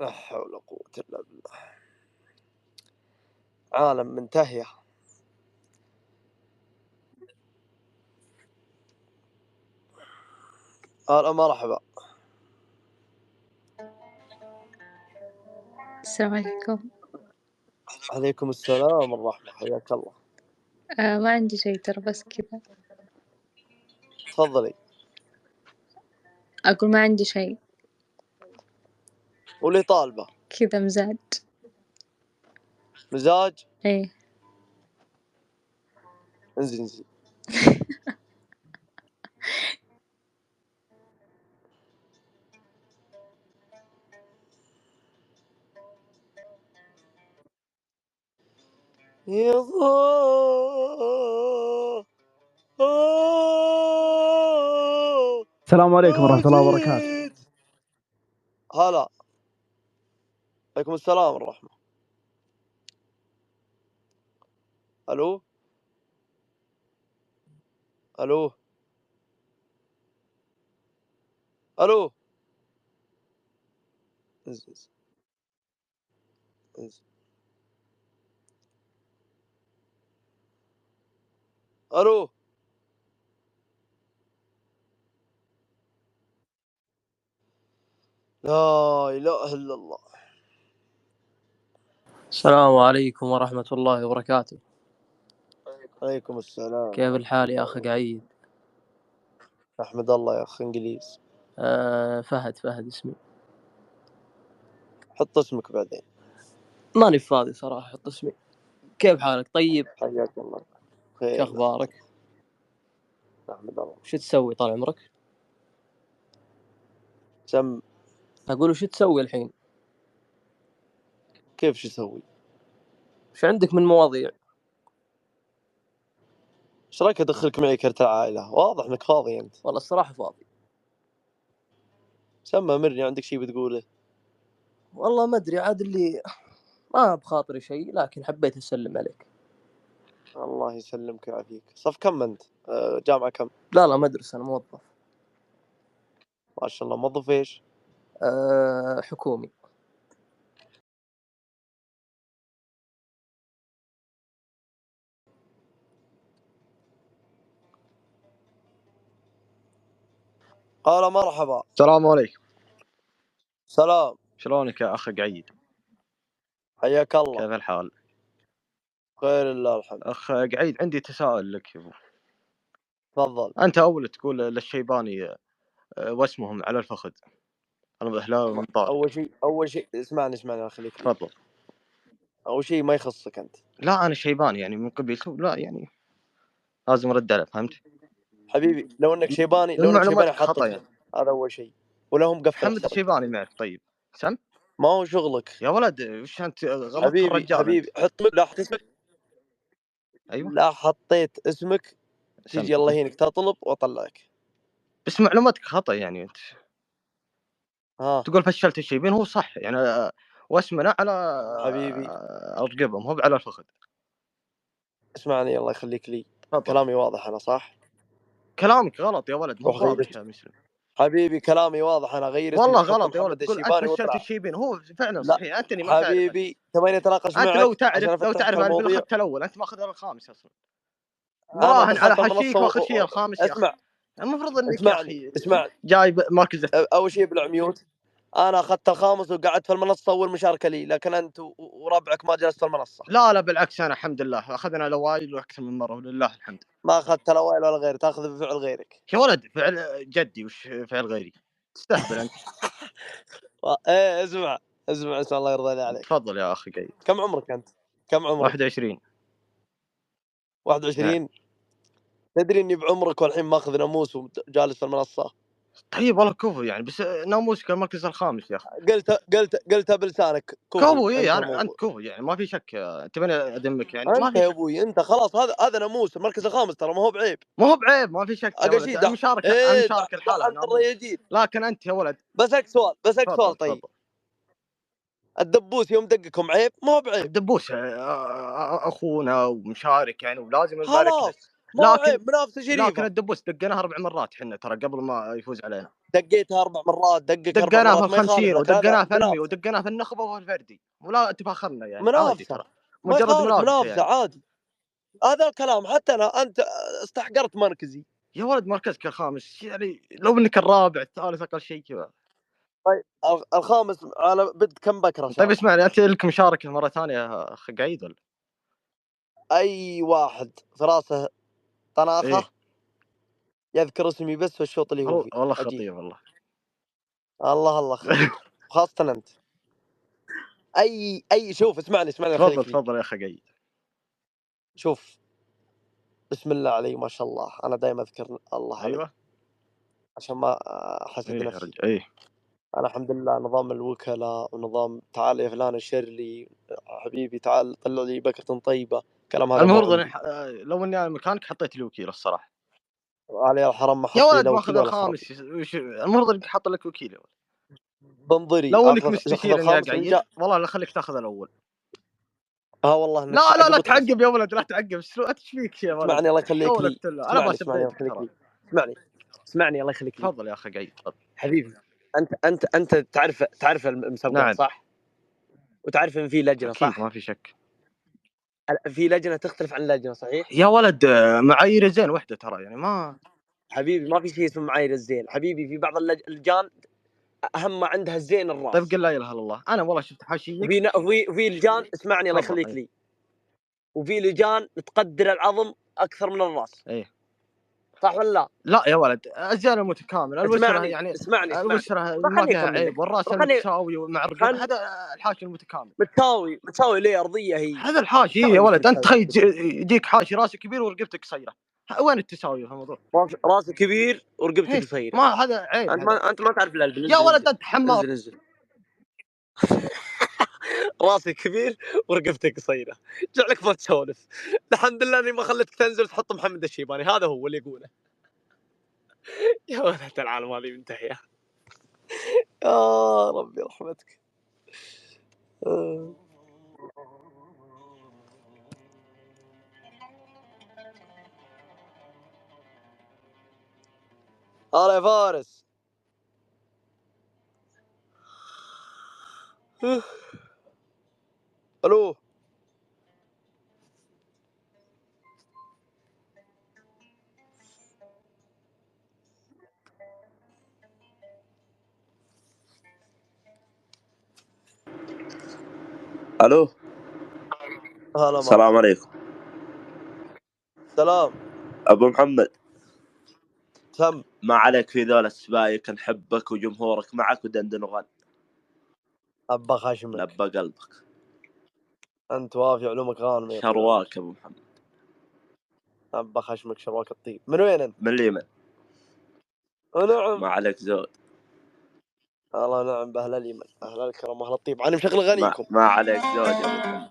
لا حول ولا قوة إلا بالله. عالم منتهية هلا مرحبا السلام عليكم. عليكم السلام ورحمة حياك الله. آه ما عندي شيء ترى بس كذا. تفضلي. أقول ما عندي شيء. ولي طالبة. كذا مزاج. مزاج؟ إيه. انزل انزل يا الله. السلام عليكم ورحمة الله وبركاته. هلا. عليكم السلام ورحمة. ألو؟ ألو؟ ألو؟ انزل انزل ألو؟ لا إله إلا الله. السلام عليكم ورحمة الله وبركاته. عليكم السلام. كيف الحال يا أخ قعيد؟ أحمد الله يا اخ إنجليز. آه فهد فهد اسمي. حط اسمك بعدين. ماني فاضي صراحة حط اسمي. كيف حالك؟ طيب؟ حياك الله. شو خير أخبارك؟ أحمد الله. شو تسوي طال عمرك؟ سم. أقول وش تسوي الحين كيف شو أسوي؟ وش عندك من مواضيع إيش رأيك أدخلك معي كرت العائلة؟ واضح إنك فاضي أنت والله الصراحة فاضي سمى مرني عندك شيء بتقوله والله ما أدري عاد اللي ما بخاطري شيء لكن حبيت أسلم عليك الله يسلمك ويعافيك صف كم أنت؟ آه، جامعة كم؟ لا لا مدرسة أنا موظف ما شاء الله موظف إيش؟ آه حكومي. قال مرحبا. السلام عليكم. سلام. شلونك يا اخ قعيد؟ حياك الله. كيف الحال؟ خير الله الحمد اخ قعيد عندي تساؤل لك يا تفضل. أنت أول تقول للشيباني آه، واسمهم على الفخذ. أنا اهلاوي من طارق أول شيء أول شيء اسمعني اسمعني الله يخليك تفضل. أول شيء ما يخصك أنت. لا أنا شيباني يعني من قبيلته لا يعني لازم أرد عليه فهمت؟ حبيبي لو إنك شيباني لو إنك شيباني خطأ يعني. هذا أول شيء ولهم قفل محمد الشيباني معك طيب. سم؟ ما هو شغلك. يا ولد وش أنت غلطت حبيبي الرجال حبيبي حط لا حط اسمك. أيوه. لا حطيت اسمك. سم. تجي الله يهينك تطلب وأطلعك. بس معلوماتك خطأ يعني أنت. ها تقول فشلت الشيبين هو صح يعني واسمنا على حبيبي. آه، رقبهم هو على الفخذ. اسمعني الله يخليك لي. كلامي واضح أنا صح؟ كلامك غلط يا ولد مو واضح اسم يا مسلم. حبيبي كلامي واضح أنا غير والله غلط يا ولد تقول انت فشلت الشيبين هو فعلا لا صحيح انتني ما انت حبيبي تبيني أتناقش أنت لو معك تعرف لو تعرف أنا اخذت الأول أنت ماخذ الخامس أصلا. أنا مراهن على حشيك. واخذ شيء. الخامس اسمع المفروض إنك يا اسمعني أخي اسمعني جايب مركز أول شيء بالعميوت أنا أخذت الخامس وقعدت في المنصة اول مشاركه لي لكن أنت وربعك ما جلست في المنصة. لا لا بالعكس أنا الحمد لله. أخذنا الاوائل وأكثر من مرة ولله الحمد. ما أخذت الاوائل ولا غيره تأخذ بفعل غيرك. يا ولد فعل جدي وش فعل غيري؟ تستهبل أنت. إيه اسمع اسمع اسمع الله يرضى عليك. تفضل يا أخي قيد. كم عمرك أنت؟ كم عمرك؟ 21 21 نعم تدري إني بعمرك والحين ماخذ ناموس وجالس في المنصة. طيب والله كفو يعني بس ناموسك المركز الخامس يا أخي. قلت قلت قلتها بلسانك كفو كفو اي أنت أنا كفو يعني ما في شك تبيني أدمك يعني ما في يا أبوي أنت خلاص هذا هذا ناموس المركز الخامس ترى ما هو بعيب. ما هو بعيب ما في شك دع المشاركه إيه انت ناموس. الرياجيل لكن أنت يا ولد. بسالك سؤال بسالك سؤال طيب. الدبوس يوم دقكم عيب؟ ما هو بعيب. دبوس آه، أخونا ومشارك يعني ولازم نبارك خلاص. لكن منافسة لكن شريفه الدبوس دقيناه أربع مرات إحنا ترى قبل ما يفوز علينا. دقيتها أربع مرات دقك أربع دقيناه في الخمسين لكن هذا ودقيناه في المي منافسة. ودقيناه في النخبة وفي الفردي. ولا تفاخرنا يعني منافسة. ترى. مجرد منافسة يعني. عادي. هذا الكلام حتى أنا أنت استحقرت مركزي. يا ولد مركزك الخامس يعني لو إنك الرابع الثالث أقل شيء كذا. طيب ال- الخامس على بد كم بكرة طيب اسمعني أنت لك مشاركة مرة ثانية اخ قعيد ولا؟ أي واحد في راسه طناخه إيه. يذكر اسمي بس في الشوط اللي هو فيه. والله خطير والله. الله الله خليك خاصة أنت. أي أي شوف اسمعني اسمعني تفضل تفضل يا اخ قعيد شوف. بسم الله علي ما شاء الله. أنا دائما أذكر الله علي أيوه. عشان ما أحسد إيه يا نفسي. إيه. أنا الحمد لله نظام الوكلاء ونظام تعال يا فلان اشر لي حبيبي تعال طلع لي بكرة طيبة. كلام هذا المفروض ح- آه، لو إني أنا مكانك حطيت لي وكيل الصراحة. علي الحرام ما يا حط لي ولد ماخذ الخامس وش- المفروض إنك حاط لك وكيل يا ولد. بنظري لو إنك مستشير إني والله لا خليك تاخذ الأول. ها والله لا لا لا تعقب يا ولد لا تعقب. إيش فيك يا ولد؟ اسمعني الله يخليك لي. أنا ما اسمعني اسمعني اسمعني الله يخليك لي. تفضل يا أخي قعيد تفضل حبيبي أنت أنت أنت تعرف تعرف المسابقات نعم. صح؟ وتعرف إن في لجنة صح؟ ما في شك. في لجنة تختلف عن لجنة صحيح؟ يا ولد آه، معايير زين وحدة ترى يعني ما حبيبي ما في شيء اسمه معايير الزين، حبيبي في بعض اللج- اللجان أهم ما عندها الزين الراس. طيب قل لا إله إلا الله. أنا والله شفت حاشيك وفي ن- وفي وفي لجان اسمعني الله يخليك إيه. لي. وفي لجان تقدر العظم أكثر من الراس. إيه. صح ولا لا؟ لا يا ولد الزين المتكامل الوسره اسمعني يعني اسمعني خليني ما فيها عيب. والرأس المتساوي مع الرجل هذا الحاشي المتكامل متساوي متساوي ليه أرضية هي هذا الحاشي تساوي يا ولد أنت. تخيل يجي- يجيك حاشي رأسك كبير ورقبتك قصيرة وين التساوي في الموضوع؟ راس- راسك كبير ورقبتك إيه، قصيرة ما هذا عيب أنت. ما أنت ما تعرف العلب يا ولد أنت حمار راسك كبير ورقبتك قصيرة. جعلك ما تسولف. الحمد لله إني ما خليتك تنزل تحط محمد الشيباني. هذا هو اللي يقوله. يا ولد العالم هذه منتهية. يا ربي رحمتك. آه. هلا يا فارس. ألو. ألو. هلا السلام عليكم. سلام. أبو محمد. تم. ما عليك في ذول السبايك نحبك وجمهورك معك ودندن وغن أبا خشمك. لبى قلبك. أنت وافي علومك غانم شرواك أبو محمد. أبا خشمك شرواك الطيب. من وين أنت؟ من اليمن. نعم ما عليك زود. الله نعم بأهل اليمن. أهل الكرم أهل الطيب. أنا مشغل ما, غنيكم. ما عليك زود يا أبو محمد.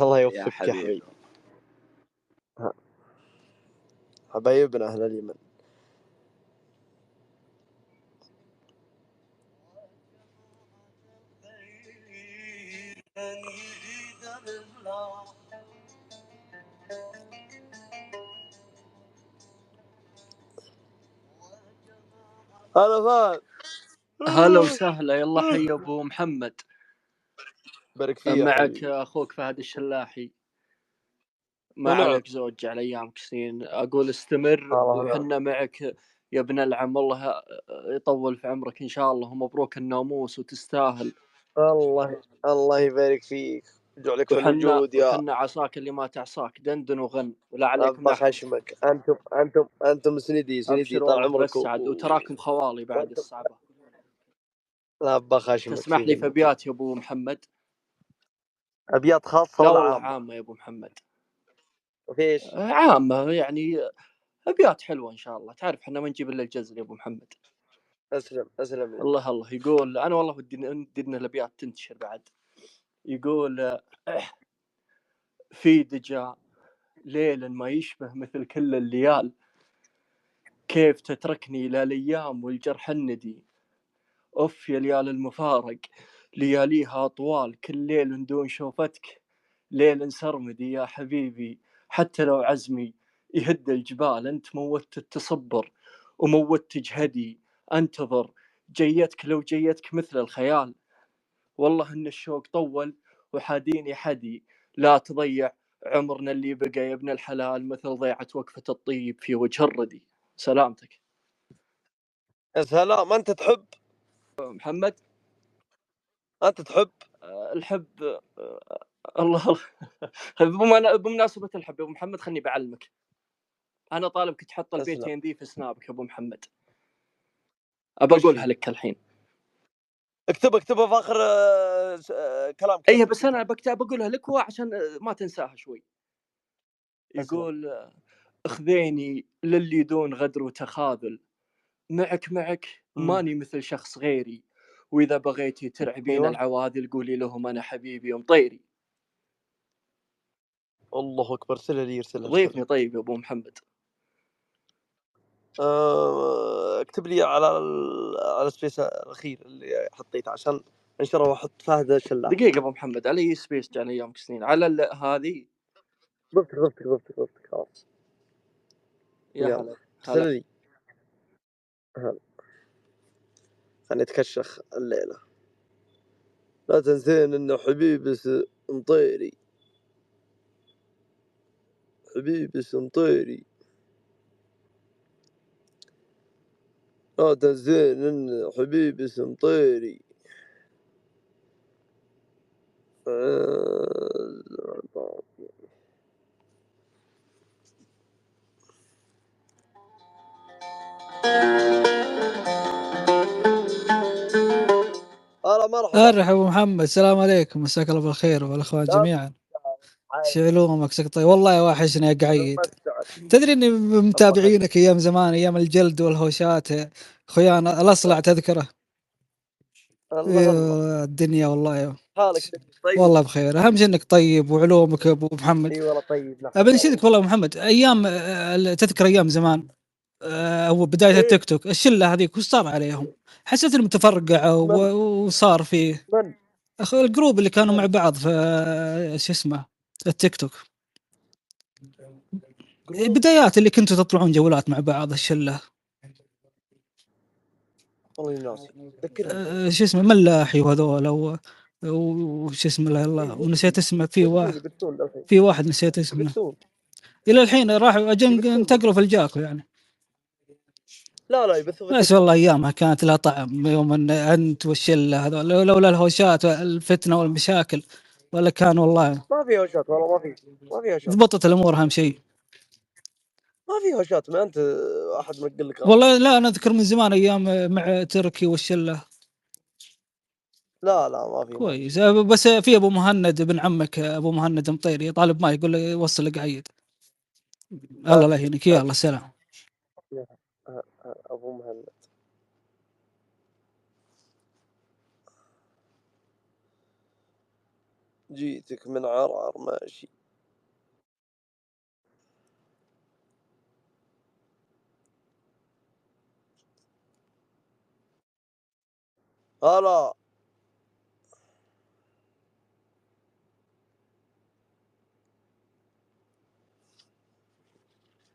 الله يوفقك يا حبيبي. حبيبي. حبايبنا أهل اليمن. هلا فهد. هلا وسهلا يلا حي أبو محمد. بارك فيك معك أخوك فهد الشلاحي. ما نعم. عليك زوج على أيامك سنين. أقول استمر الله. وحنا معك يا ابن العم. والله يطول في عمرك إن شاء الله ومبروك الناموس وتستاهل. الله الله يبارك فيك. يجعلك في الوجود يا وحنا عصاك اللي ما تعصاك. دندن وغن ولا عليكم ابا نحن خشمك أنتم أنتم أنتم سندي سندي طال عمرك بس عاد وتراكم خوالي بعد الصعبة. لا ابا خشمك تسمح لي في. أبيات يا أبو محمد؟ أبيات خاصة لا ولا والله عامة؟ عامة يا أبو محمد. وفيش عامة يعني أبيات حلوة إن شاء الله. تعرف إحنا ما نجيب إلا الجزل يا أبو محمد. أسلم أسلم لي. الله الله. يقول أنا والله ودي ودي إن الأبيات تنتشر بعد. يقول في دجى ليل ما يشبه مثل كل الليال. كيف تتركني لا الأيام والجرح الندي؟ اف يا ليال المفارق لياليها طوال كل ليل دون شوفتك. ليل سرمدي يا حبيبي حتى لو عزمي يهد الجبال. أنت موتت تصبر وموتت جهدي. انتظر جيتك لو جيتك مثل الخيال. والله إن الشوق طول وحاديني حدي لا تضيع عمرنا اللي بقى يا ابن الحلال مثل ضيعة وقفة الطيب في وجه الردي. سلامتك. يا سلام أنت تحب؟ محمد؟ أنت تحب؟ الحب الله الله بمنا- بمناسبة الحب يا أبو محمد خلني بعلمك. أنا طالبك تحط. البيتين ذي في سنابك يا أبو محمد. أبى أقولها؟ لك الحين اكتبها اكتبها في آخر آه، آه، كلام اي بس أنا بكتب بقولها لك هو عشان آه، ما تنساها شوي. يقول أخذيني للي دون غدر وتخاذل معك معك. ماني مثل شخص غيري وإذا بغيتي ترعبين أيوة. العواذل قولي لهم أنا حبيبي ومطيري الله أكبر سلها لي ارسلها ضيفني طيب يا أبو محمد اكتب لي على على السبيس الأخير اللي حطيته عشان أنشره وأحط فهد الشلاح دقيقة أبو محمد على اي سبيس جاني ايامك سنين على ال- هذه؟ ضبطك ضبطك ضبطك ضبطك خلاص. يا يلا. هلا هلا. هلا. خليني أتكشخ الليلة. لا تنسين انه حبيبي مطيري حبيبي س- مطيري هذا زين حبيبي اسم طيري آه، هلا مرحبا ارحب أبو محمد. السلام عليكم. مساك الله بالخير والاخوان لا جميعا. شعلومك سقطي والله وحشني يا قعيد تدري إني متابعينك أيام زمان أيام الجلد والهوشات. اخويانا الأصلع تذكره؟ الله الله يا الدنيا والله. حالك طيب. والله بخير. أهم شيء إنك طيب وعلومك أبو محمد. إي والله طيب نحن ابى نشيدك والله محمد. أيام تذكر أيام زمان. آه، أو بداية إيه. التيك توك. الشلة هذيك وش صار عليهم؟ حسيت إنهم تفرقعوا وصار فيه من؟ ال group اللي كانوا مع بعض في آه، شو اسمه التيك توك. بدايات اللي كنتوا تطلعون جولات مع بعض الشله والله ناسي. ذكرني. آه، شو اسمه ملاحي وهذول و- وش اسمه لا الله ونسيت اسمه في واحد في واحد نسيت اسمه. إلى الحين راحوا انتقلوا في الجاكو يعني. لا لا بس والله أيامها كانت لها طعم يوم إن أنت والشلة هذول لو- لولا الهوشات والفتنة والمشاكل ولا كان والله ما في هوشات والله ما في ما في هوشات. ضبطت الأمور أهم شيء. ما في هوشات ما أنت أحد مقل لك غلط والله لا أنا أذكر من زمان أيام مع تركي والشلة. لا لا ما في ما كويس. بس في أبو مهند ابن عمك أبو مهند مطيري طالب ما يقول لي وصل لك عيد. الله لا يهينك. يلا سلام. أبو مهند. جيتك من عرعر ماشي. هلا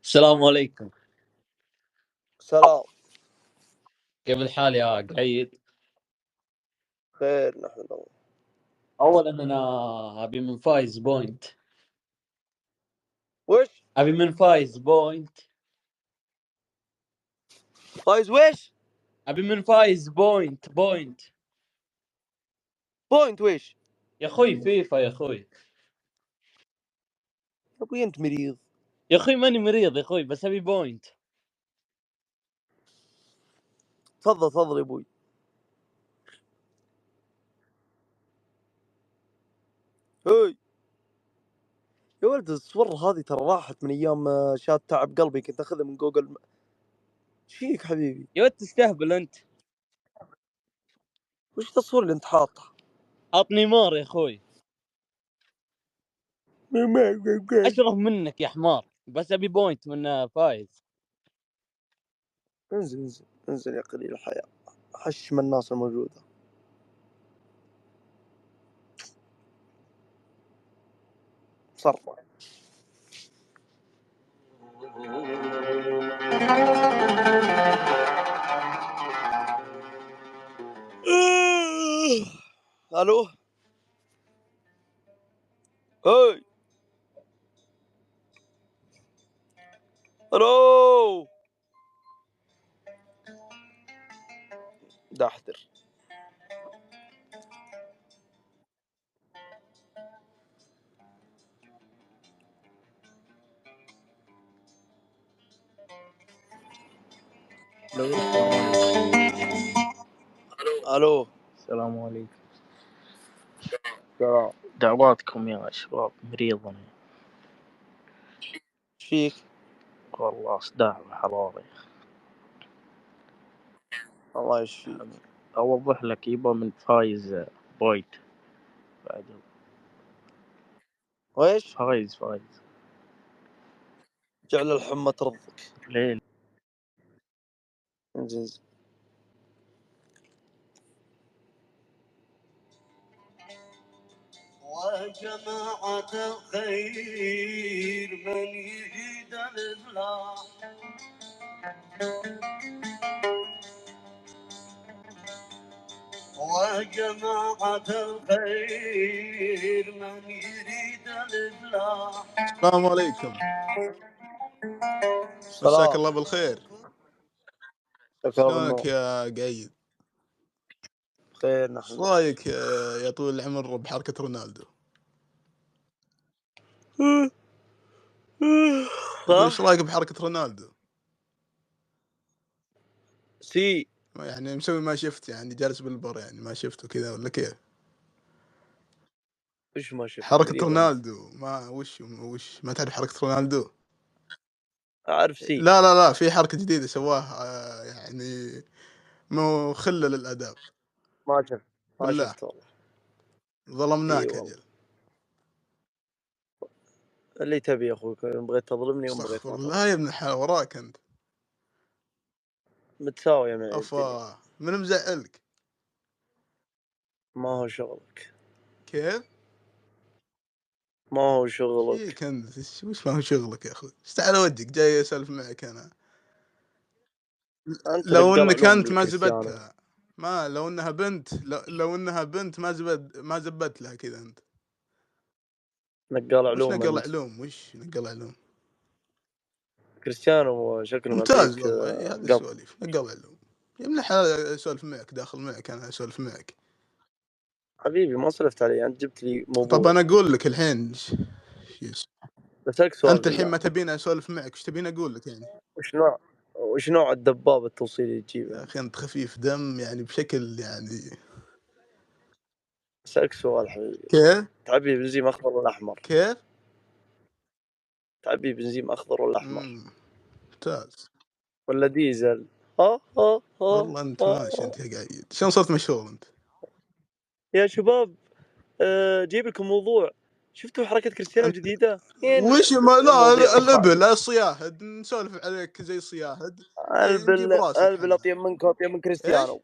السلام عليكم. سلام. كيف الحال يا قعيد؟ خير نحمد الله. اولا أنا أبي من فايز point. وش؟ أبي من فايز point. فايز ويش أبي من فايز point point. point ويش؟ يا أخوي فيفا يا أخوي. يا أبوي أنت مريض. يا أخوي ماني مريض يا أخوي بس أبي point. تفضل تفضل يا أبوي. هاي يا ولد الصور هذه ترى راحت من أيام آه، شات تعب قلبي كنت أخذها من جوجل إيش فيك حبيبي. يا ولد تستهبل أنت. وش التصوير اللي أنت حاطه؟ حاط نيمار يا أخوي. أشرف منك يا حمار. بس أبي point من آه، فايز. انزل انزل انزل يا قليل الحيا. حش من الناس الموجودة. صرف ألو هاي. ألو دحتر ألو السلام عليكم. سلام دعواتكم يا شباب مريض أنا إيش فيك؟ والله صداع وحرارة الله يشفيك. أوضح لك يبا من فايز point بعد ويش؟ فايز فايز. جعل الحمى ترضك. ليه انزل وجماعة الخير من يريد الإفلاح وجماعة الخير من يريد الإفلاح السلام عليكم. مساك الله بالخير. شلونك يا قايد؟ خير إيش نحن رأيك آه، يا طويل العمر بحركة رونالدو؟ إيش رأيك بحركة رونالدو؟ سي. يعني مسوي ما شفت يعني جالس بالبر يعني ما شفته كذا ولا كيف؟ وش ما شفت؟ حركة رونالدو ما وش وش ما تعرف حركة رونالدو؟ أعرف سي. لا لا لا في حركة جديدة سواها آه، يعني مخله للاداب ما شفت ما شفت والله. ظلمناك أجل اللي تبي يا أخوك ان بغيت تظلمني وان بغيت تظلمني يا ابن الحلال وراك أنت. متساوية معي افا من مزعلك؟ ما هو شغلك. كيف؟ ما هو شغلك. فيك أنت؟ وش ما هو شغلك يا أخوي؟ إيش على وجهك جاي أسولف معك أنا. أنت لو إنك أنت ما زبدتها. ما لو إنها بنت لو, لو إنها بنت ما زبد ما زبدت لها كذا أنت. نقال وش علوم نقل علوم؟ وش نقل علوم؟ كريستيانو شكله ممتاز والله إيه هذه السواليف نقل علوم. يا ابن الحلال اسولف معك داخل معك أنا اسولف معك. حبيبي ما صرفت علي أنت جبت لي طب موضوع أنا أقول لك الحين. بسألك سؤال انت الحين ما تبيني اسولف معك وش تبيني أقول لك يعني؟ وش نوع؟ وش نوع الدبابة التوصيلي اللي تجيبها؟ يا أخي أنت خفيف دم يعني بشكل يعني بسألك سؤال حبيبي. كيف؟ تعبي بنزيم أخضر ولا أحمر؟ كيف؟ تعبي بنزيم أخضر ولا أحمر؟ ممتاز. ولا ديزل؟ ها ها ها والله أنت ماشي. أنت يا قايد شلون صرت مشهور أنت؟ يا شباب آه، جيب لكم موضوع شفتوا حركة كريستيانو انت الجديدة؟ وين وش ما لا الأبل الصياهد نسولف عليك زي صياهد إيه، البل البل أطيب منك واطيب من؟ كريستيانو.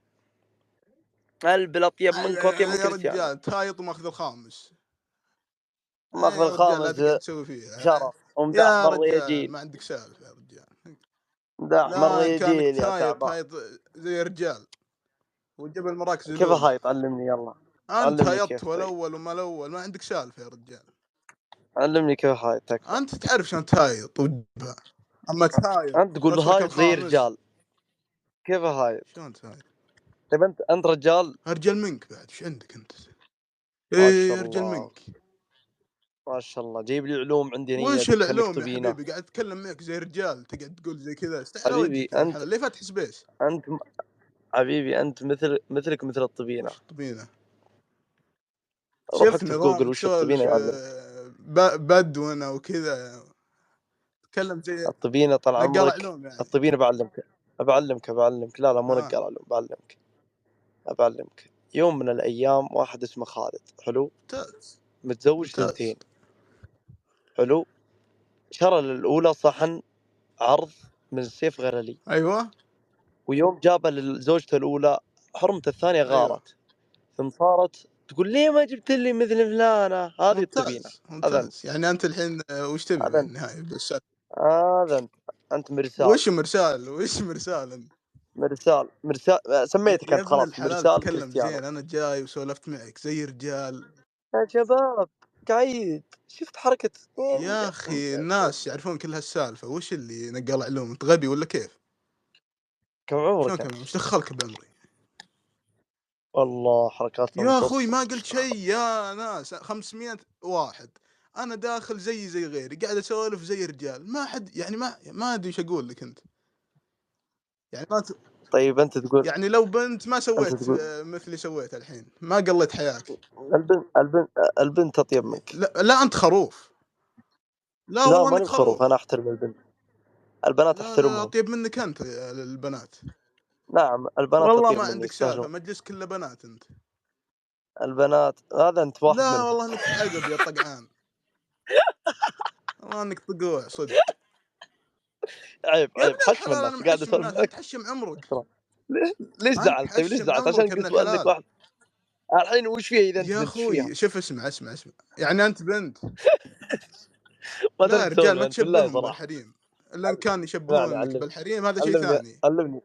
البل أطيب منك واطيب من يا كريستيانو. رجال تايط وماخذ الخامس. ماخذ إيه يا رجال الخامس شرف. ومدح يا رجال بالرياجيل ما عندك سالفة يا رجال. كانك بالرياجيل يا تايط تعبان. هايط زي رجال وتجيب المراكز كيف هايط علمني يلا. أنت هيطت طيب والاول وما الأول ما عندك سالفه يا رجال. علمني كيف هايط تكفى أنت تعرف شلون تهايط وتجيبها أما تهايط أنت تقول هايط زي رجال. كيف هايط شلون تهايط طيب أنت أنت رجال؟ ارجل منك بعد إيش عندك أنت؟ إيه الله. منك. ما شاء الله. جيب لي علوم عندي نية وش العلوم يا حبيبي؟ قاعد أتكلم معك زي رجال تقعد تقول زي كذا. حبيبي أنت ليه فاتح سبيس؟ أنت حبيبي أنت مثل مثلك مثل الطبينة. وش طبينه اكتب جوجل وش تسولف الطبينة يعلمك آه، ب- بدونا وكذا. تكلم زي الطبينة طال نقال عمرك؟ يعني. الطبينة بعلمك بعلمك بعلمك لا لا مو آه. نقال علوم بعلمك بعلمك يوم من الأيام واحد اسمه خالد حلو؟ ممتاز. متزوج ثنتين. حلو؟ شرى للأولى صحن عرض من السيف غرلي أيوه. ويوم جابه لزوجته الأولى حرمته الثانية أيوه. غارت. ثم صارت تقول ليه ما جبت لي مثل فلانة؟ هذه ممتاز هذا يعني أنت الحين وش تبي بالنهاية؟ بس هذا أنت انت مرسال. وش مرسال؟ وش مرسال أنت؟ مرسال. مرسال. سميتك أنت خلاص. مرسال تكلم زين. أنا جاي وسولفت معك. زي رجال. يا شباب قاعد شفت حركة؟ وين يا أخي الناس يعرفون كل هالسالفة. وش اللي نقل علوم؟ انت غبي ولا كيف؟ كم عمرك؟ وش دخلك بعمري؟ والله حركات يا أخوي ما قلت شيء يا ناس 500 واحد. أنا داخل زي زي غيري قاعد أسولف زي رجال. ما حد يعني ما ما أدري إيش أقول لك أنت. يعني ما ت... طيب أنت تقول يعني لو بنت ما أنت سويت تقول آه، مثلي سويت الحين ما قلت حياك. البنت البنت البنت أطيب منك. لا, لا أنت خروف. لا لا والله ماني انك بخروف خروف. أنا أحترم البنت البنات أحترمهم. أطيب منك أنت البنات. نعم البنات والله ما عندك سالفة مجلس كله بنات أنت. البنات هذا أنت واحد لا منهم. والله إنك عقب يا طقعان. والله إنك طقوع صدق. عيب عيب. حشم الناس قاعد اسولف تحشم عمرك. ليش زعلت؟ طيب ليش زعلت؟ عشان ودك الحلال. واحد. الحين وش فيها إذا أنت يا؟ أخوي شوف اسمع اسمع اسمع. يعني أنت بنت. ما لا رجال ما تشبههم صراحة. بالحريم. الا ان كان يشبهونك بالحريم هذا شيء ثاني. علمني.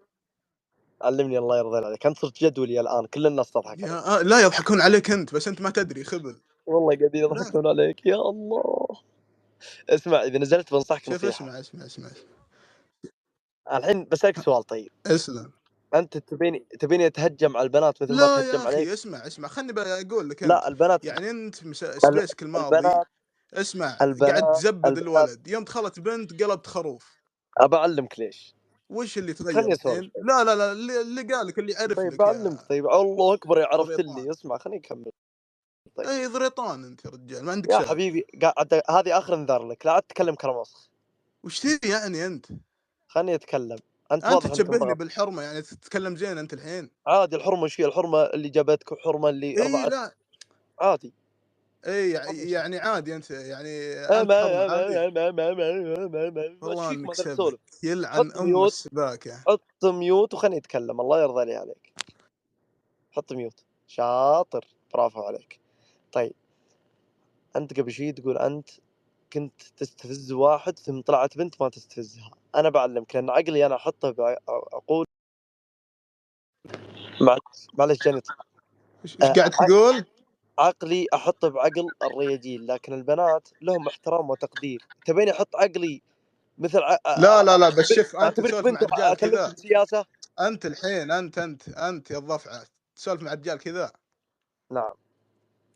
علمني الله يرضى عليك. انت صرت جدولي الآن كل الناس تضحك عليك يا آه لا يضحكون عليك أنت بس أنت ما تدري خبل. والله قاعدين لا. يضحكون عليك يا الله. اسمع إذا نزلت بنصحك شوف اسمع اسمع اسمع. الحين بسألك سؤال طيب. اسلم. أنت تبيني تبيني اتهجم على البنات مثل ما لا تهجم يا عليك؟ أخي اسمع اسمع. خلني بقول لك لا البنات يعني أنت سبيسك الماضي البنات اسمع قاعد البنات تزبد البنات. الولد. يوم دخلت بنت قلبت خروف أبى أعلمك ليش. وش اللي تغير؟ الحين؟ لا لا لا اللي, اللي قالك اللي يعرف طيب لك بعلمك طيب الله أكبر يا عرفت ضريطان لي اسمع خليني أكمل. طيب. اي ضريطان أنت يا رجال ما عندك يا شغل. حبيبي قاعد هذه آخر انذار لك. لا عاد تتكلم كلام وسخ وش تبي يعني أنت؟ خليني أتكلم. أنت أنت تشبهني بالحرمة يعني تتكلم زين أنت الحين. عادي الحرمة هي الحرمة اللي جابتك وحرمه اللي اي لا. عادي. إي يعني عادي أنت يعني ما أنت حرمه عادي. ما ما ما ما ما ما وش والله أنك سبك يلعن أم السباكة. حط ميوت وخليني أتكلم. الله يرضى لي عليك. حط ميوت شاطر. برافو عليك. طيب. أنت قبل شيء تقول أنت كنت تستفز واحد ثم طلعت بنت ما تستفزها. أنا بعلمك لأن عقلي أنا أحطه بعقول معلش جاني إيش قاعد ع- تقول؟ عقلي أحطه بعقل الرياجيل لكن البنات لهم احترام وتقدير. تبيني أحط عقلي مثل ع... لا لا لا بس شوف أنت تسولف مع بنت رجال كذا. بالسياسة أنت الحين أنت أنت أنت يا الضفعة تسولف مع رجال كذا. نعم.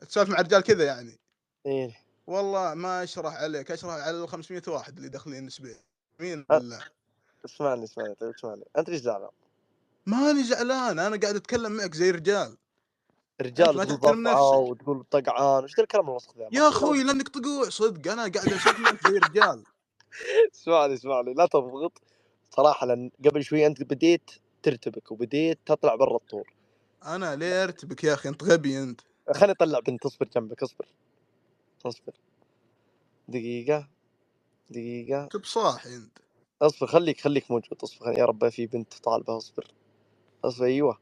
تسولف مع رجال كذا يعني. إيه. والله ما أشرح عليك أشرح على ال 500 واحد اللي داخلين نسبيا. مين بالله اسمعني اسمعني طيب اسمعني. أنت ليش زعلان؟ ماني زعلان أنا قاعد أتكلم معك زي رجال. رجال تقول وتقول طقعان وش ذا الكلام الوسخ ذا يا أخوي لأنك طقوع صدق أنا قاعد اسولف معك زي رجال. اسمعني اسمعني لا تضغط. صراحة لأن قبل شوي أنت بديت ترتبك وبديت تطلع برا الطور. أنا ليه أرتبك يا أخي؟ أنت غبي أنت. خليني أطلع بنت أصبر جنبك أصبر. أصبر. دقيقة دقيقة. انت بصاحي أنت. أصبر خليك خليك موجود أصبر. يا رب في بنت طالبة أصبر. أصبر أيوه.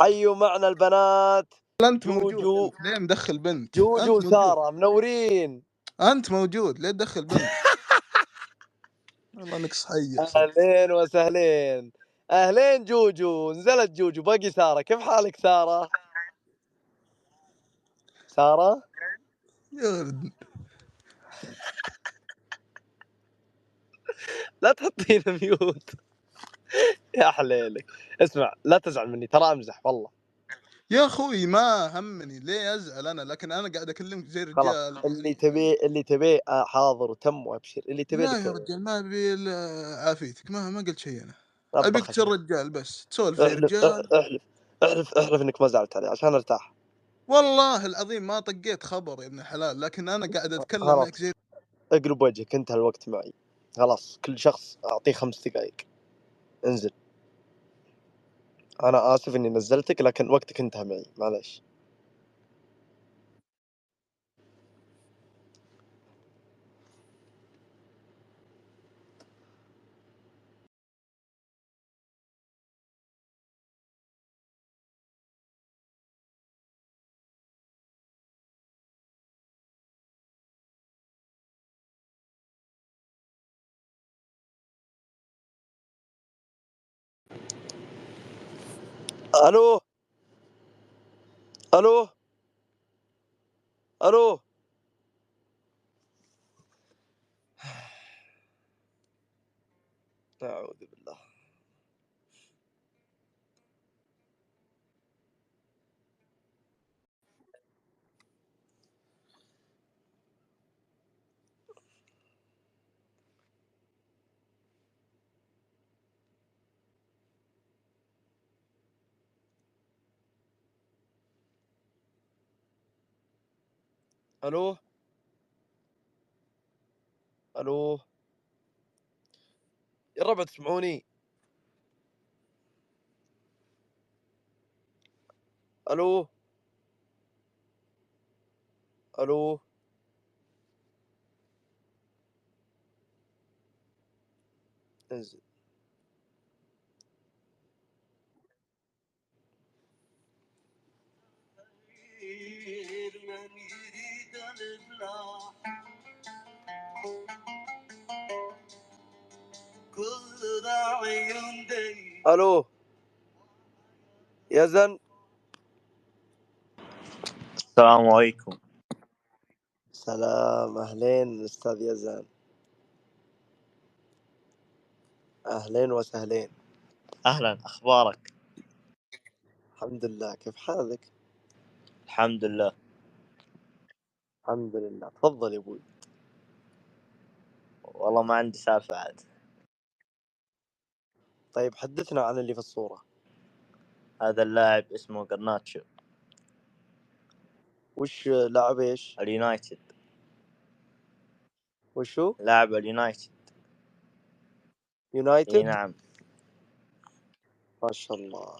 حيوا معنا البنات. انت موجود. جوجو ليه مدخل بنت. جوجو وساره منورين. أنت موجود. ليه تدخل بنت؟ والله إنك صحيح. أهلين وسهلين. أهلين جوجو. نزلت جوجو. باقي سارة. كيف حالك سارة؟ سارة؟ يا لا تحطين ميوت يا حليلك. اسمع لا تزعل مني ترى امزح والله. يا أخوي ما همني ليه أزعل أنا؟ لكن أنا قاعد أكلمك زي خلاص رجال اللي تبيه اللي تبيه حاضر وتم وأبشر اللي تبيه لا يا رجال ما أبي عافيتك ما ما قلت شيء أنا. أبيك تصير رجال بس تسولف زي رجال اح- احلف احلف احلف إنك ما زعلت علي عشان أرتاح. والله العظيم ما طقيت خبر يا ابن الحلال لكن أنا قاعد أتكلم معك زي اقلب وجهك انتهى الوقت معي. خلاص كل شخص أعطيه خمس دقائق انزل. أنا آسف إني نزلتك لكن وقتك انتهى معي. معليش. ألو ألو ألو اعوذ بالله ألو؟ ألو؟ يا ربع تسمعوني. ألو؟ ألو؟ انزل. كل راعي ألو يزن السلام عليكم سلام اهلين أستاذ يزن اهلين وسهلين أهلا أخبارك الحمد لله كيف حالك الحمد لله الحمد لله. تفضل يا أبوي. والله ما عندي سالفة عاد طيب حدثنا عن اللي في الصورة. هذا اللاعب اسمه قرناتشو وش لاعب إيش؟ اليونايتد. وشو؟ لاعب اليونايتد. يونايتد؟ إي نعم. ما شاء الله.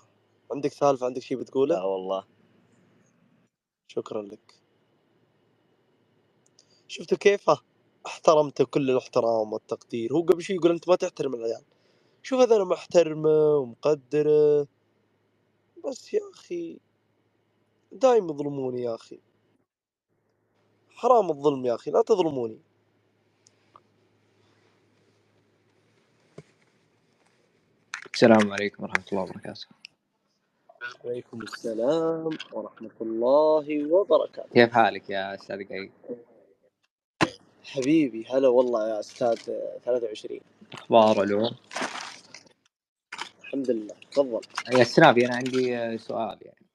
عندك سالفة؟ عندك شيء بتقوله؟ لا والله. شكرا لك. شفتوا كيفه احترمته كل الاحترام والتقدير؟ هو قبل شوي يقول أنت ما تحترم العيال. شوف هذا أنا محترمة ومقدرة. بس يا أخي دايم يظلموني يا أخي. حرام الظلم يا أخي لا تظلموني. السلام عليكم ورحمة الله وبركاته. عليكم السلام ورحمة الله وبركاته. كيف حالك يا أستاذ قايد؟ حبيبي هلا والله يا أستاذ 23 أخبار اليوم؟ الحمد لله. تفضل. يا السنافي أنا عندي سؤال يعني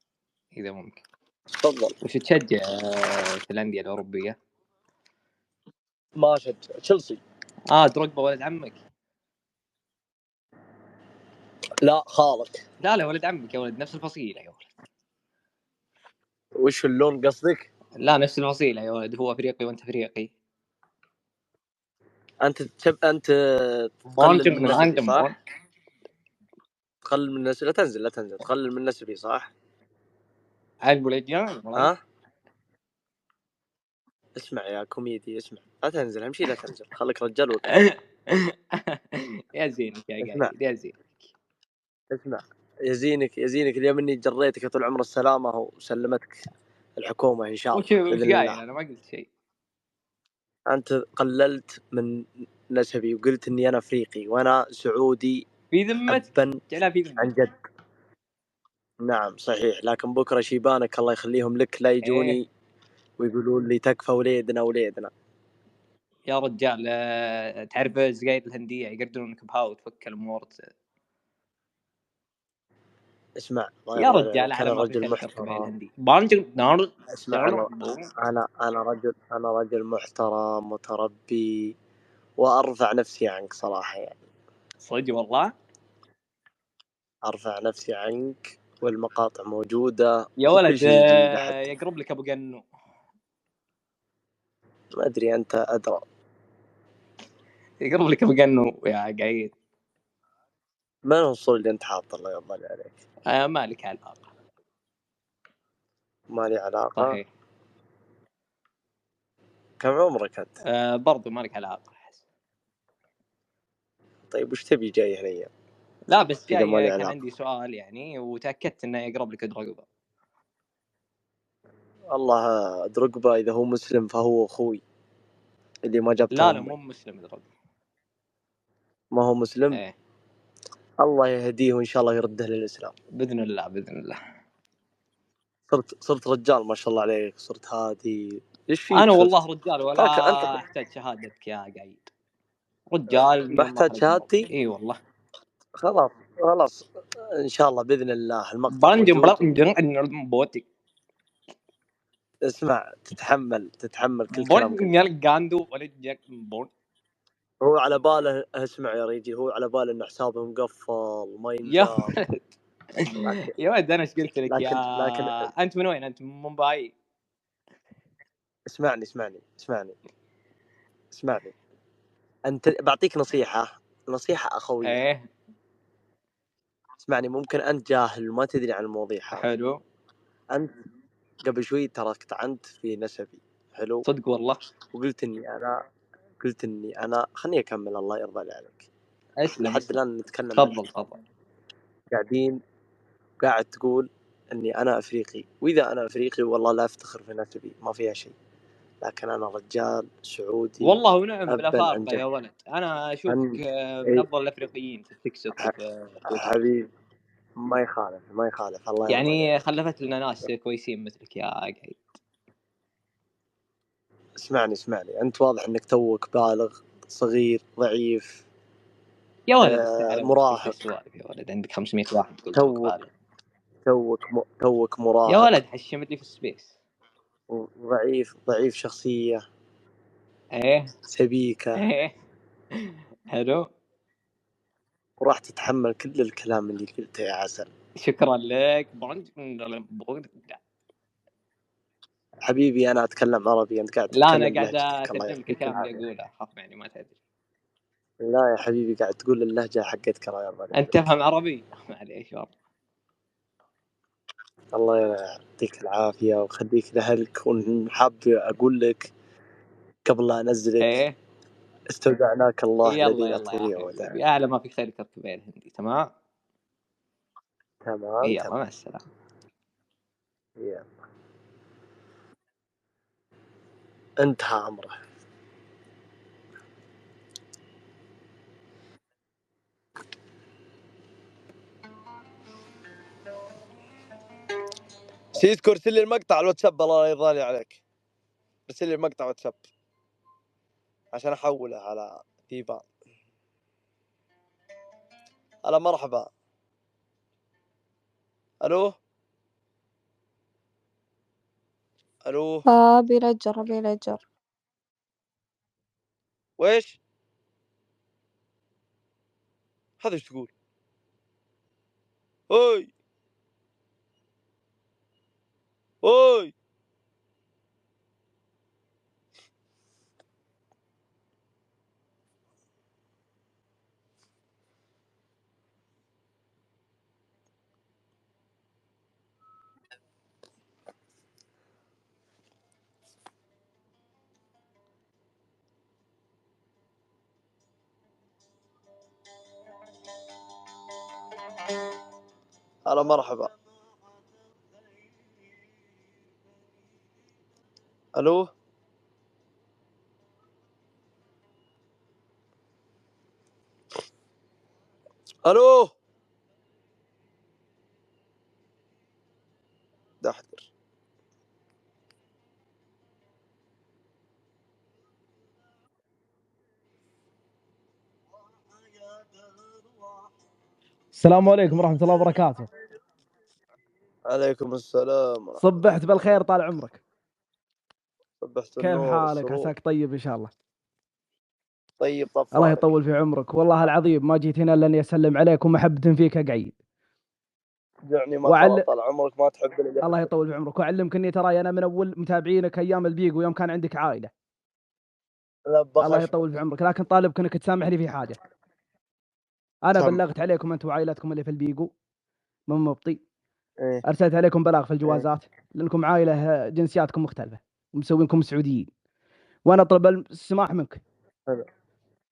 إذا ممكن. تفضل. وش تشجع في الأندية الأوروبية؟ ما شجع تشيلسي. آه دروجبا ولد عمك. لا خالك. لا لا ولد عمك يا ولد نفس الفصيلة يا ولد. وش اللون قصدك؟ لا نفس الفصيلة يا ولد هو أفريقي وأنت أفريقي. أنت تب... أنت تقلل من صح؟ تقلل من نسبي لا تنزل لا تنزل تقلل من نسبي صح؟ عجبوا الرجال ها؟ اسمع يا كوميدي اسمع. لا تنزل أهم شيء لا تنزل. خليك رجال وطن يا زينك يا اسمع. قايد يا زينك. اسمع. يزينك يزينك اليوم إني جريتك طول عمر السلامة وسلمتك الحكومة إن شاء الله وش قايل؟ أنا ما قلت شيء. أنت قللت من نسبي وقلت إني أنا أفريقي وأنا سعودي في ذمتك جعلها في عن ذمتك جد. نعم صحيح. لكن بكرة شيبانك الله يخليهم لك لا يجوني إيه. ويقولون لي تكفى وليدنا وليدنا. يا رجال آه، تعرف الزقاير الهندية؟ يقدرونك بها وتفك الأمور اسمع يا رجال ما في رجل محترم. بانجر نار اسمع أنا أنا أنا رجل أنا رجل محترم متربي وأرفع نفسي عنك صراحة يعني. صدق والله؟ أرفع نفسي عنك والمقاطع موجودة يا ولد آه، يقرب لك أبو قنو ما أدري أنت أدرى. يقرب لك أبو قنو يا قايد. من هو الصورة اللي أنت حاطه الله يرضى عليك. آه ما لك علاقة. ما لي علاقة. صحيح. كم عمرك أنت؟ آه برضو ما لك علاقة طيب وش تبي جاي هنا لا بس جاي كان علاقة. عندي سؤال يعني وتأكدت إنه يقرب لك دروجبا الله دروجبا إذا هو مسلم فهو أخوي. اللي ما جاب لا لا. مو مسلم دروجبا ما هو مسلم؟ إيه. الله يهديه وإن شاء الله يرده للإسلام. بإذن الله بإذن الله. صرت صرت رجال ما شاء الله عليك صرت هادي. إيش فيك أنا؟ والله رجال ولا أنت- احتاج شهادتك يا قايد. رجال بحتاج شهادتي؟ إي والله. خلاص خلاص. إن شاء الله بإذن الله المقطع بوتك اسمع تتحمل تتحمل كل كلام ولا جاك بون هو على باله اسمع يا ريجي هو على باله إن حسابه مقفل ما يا ولد يا ولد أنا إيش قلت لك؟ لكن يا لكن أنت من وين؟ أنت من مومباي اسمعني اسمعني اسمعني اسمعني. أنت بعطيك نصيحة نصيحة أخوية. إيه. اسمعني ممكن أنت جاهل وما تدري عن المواضيع حلو. أنت قبل شوي تركت عنت في نسبي. حلو؟ صدق والله. وقلت إني أنا قلت إني أنا خليني أكمل الله يرضى لي عليك اسلم لحد. الآن نتكلم تفضل تفضل قاعدين قاعد تقول إني أنا أفريقي وإذا أنا أفريقي والله لا أفتخر في نسبي ما فيها شيء لكن أنا رجال سعودي والله ونعم بالافارقه. يا ولد أنا أشوفك آه، من إيه. افضل الافريقيين في التيك توك ح- في حبيبي ما يخالف ما يخالف الله يعني. خلفت لنا ناس كويسين مثلك يا قايد اسمعني اسمعني. أنت واضح إنك توك بالغ صغير ضعيف يا ولد آه، مراهق. يا ولد. عندك 500 واحد تقول توك توك م... توك مراهق. يا ولد حشمت لي في السبيس. ضعيف ضعيف شخصية. إيه؟ سبيكة. إيه؟ حلو. وراح تتحمل كل الكلام اللي قلته يا عسل. شكرا لك. برنج حبيبي أنا أتكلم عربي أنت قاعد لا أنا قاعد اترجم يعطيك الكلام اللي أقوله خاف يعني ما تدري. لا يا حبيبي قاعد تقول اللهجة حقتك الله يرضى أنت تفهم عربي؟ معليش والله. الله يعطيك العافية ويخليك لأهلك وحاب أقول لك قبل لا أنزلك إيه. استودعناك الله يلا يلا يا اعلى ما في خير تركب الهندي تمام؟ تمام يلا مع السلامة. يلا. انتهى أمره. سيسكو ارسل لي المقطع على الواتساب الله يرضى لي عليك. ارسل لي المقطع واتساب عشان أحوله على ديبان. هلا مرحبا. ألو؟ ألو؟ آه بيلجر بيلجر ويش هذا إيش تقول؟ أوي! أوي! هلا مرحبا ألو؟ ألو؟ دحدر السلام عليكم ورحمة الله وبركاته. عليكم السلام صبحت بالخير طال عمرك. صبحت كيف حالك؟ عساك طيب إن شاء الله. طيب الله طفالك يطول في عمرك. والله العظيم ما جيت هنا إلا إني أسلم عليك ومحبة فيك أقعد. دعني ما وعل... طال عمرك ما تحب اللي الله يطول في عمرك. وأعلمك إني تراي أنا من أول متابعينك أيام البيج ويوم كان عندك عائلة. الله يطول في عمرك. لكن طالبك إنك تسامحني في حاجة. أنا تم بلغت عليكم أنت وعائلتكم اللي في البيجو من مبطي. إيه. أرسلت عليكم بلاغ في الجوازات. لأنكم عائلة جنسياتكم مختلفة. ومسوينكم سعوديين. وأنا أطلب السماح منك. حلو.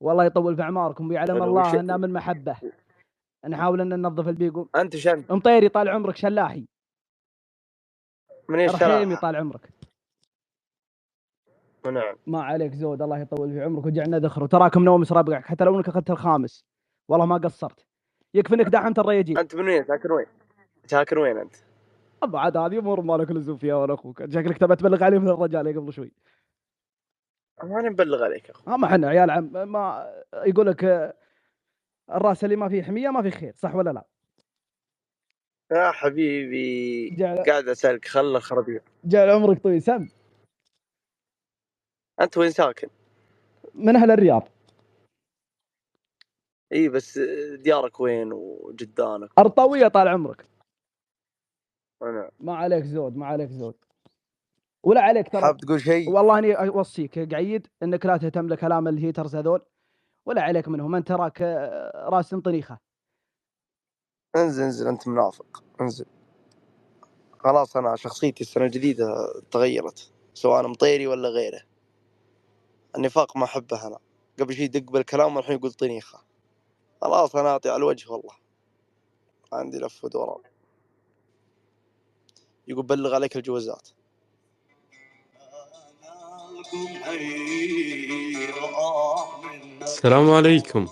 والله يطول في أعماركم ويعلم وش الله أننا من محبة. نحاول أن ننظف البيجو أنت شن؟ مطيري طال عمرك شلاحي. من إيش رحيمي طال عمرك. نعم. ما عليك زود. الله يطول في عمرك وجعلنا ذخر. وتراكم نوم ربعك حتى لو إنك أخذت الخامس. والله ما قصرت. يكفي إنك دحمت الرياجيل أنت من وين؟ ساكن وين؟ ساكن وين أنت؟ أبا عاد هذه أمور ما لك لزوم فيها ولا أخوك. شكلك تبى تبلغ عليه من الرجال قبل شوي. ماني مبلغ عليك يا اخو ها ما إحنا عيال عم ما يقول لك آه، الرأس اللي ما فيه حمية ما فيه خير صح ولا لا؟ يا حبيبي. جعل قاعد أسألك خل الخرابيط جعل عمرك طويل. سم. أنت وين ساكن؟ من أهل الرياض. إي بس ديارك وين وجدانك؟ ارطويه طال عمرك. أنا. ما عليك زود ما عليك زود. ولا عليك ترى. حاب تقول شيء؟ والله إني أوصيك قعيد إنك لا تهتم لكلام ال haters هذول ولا عليك منهم. أنت تراك آه، راس طنيخه انزل انزل أنت منافق. انزل. خلاص أنا شخصيتي السنة الجديدة تغيرت سواء مطيري ولا غيره. النفاق ما أحبه أنا. قبل شيء يدق بالكلام والحين يقول طنيخه خلاص أنا اعطي على الوجه والله. عندي لف ودوران. يقول بلغ عليك الجوازات. السلام عليكم.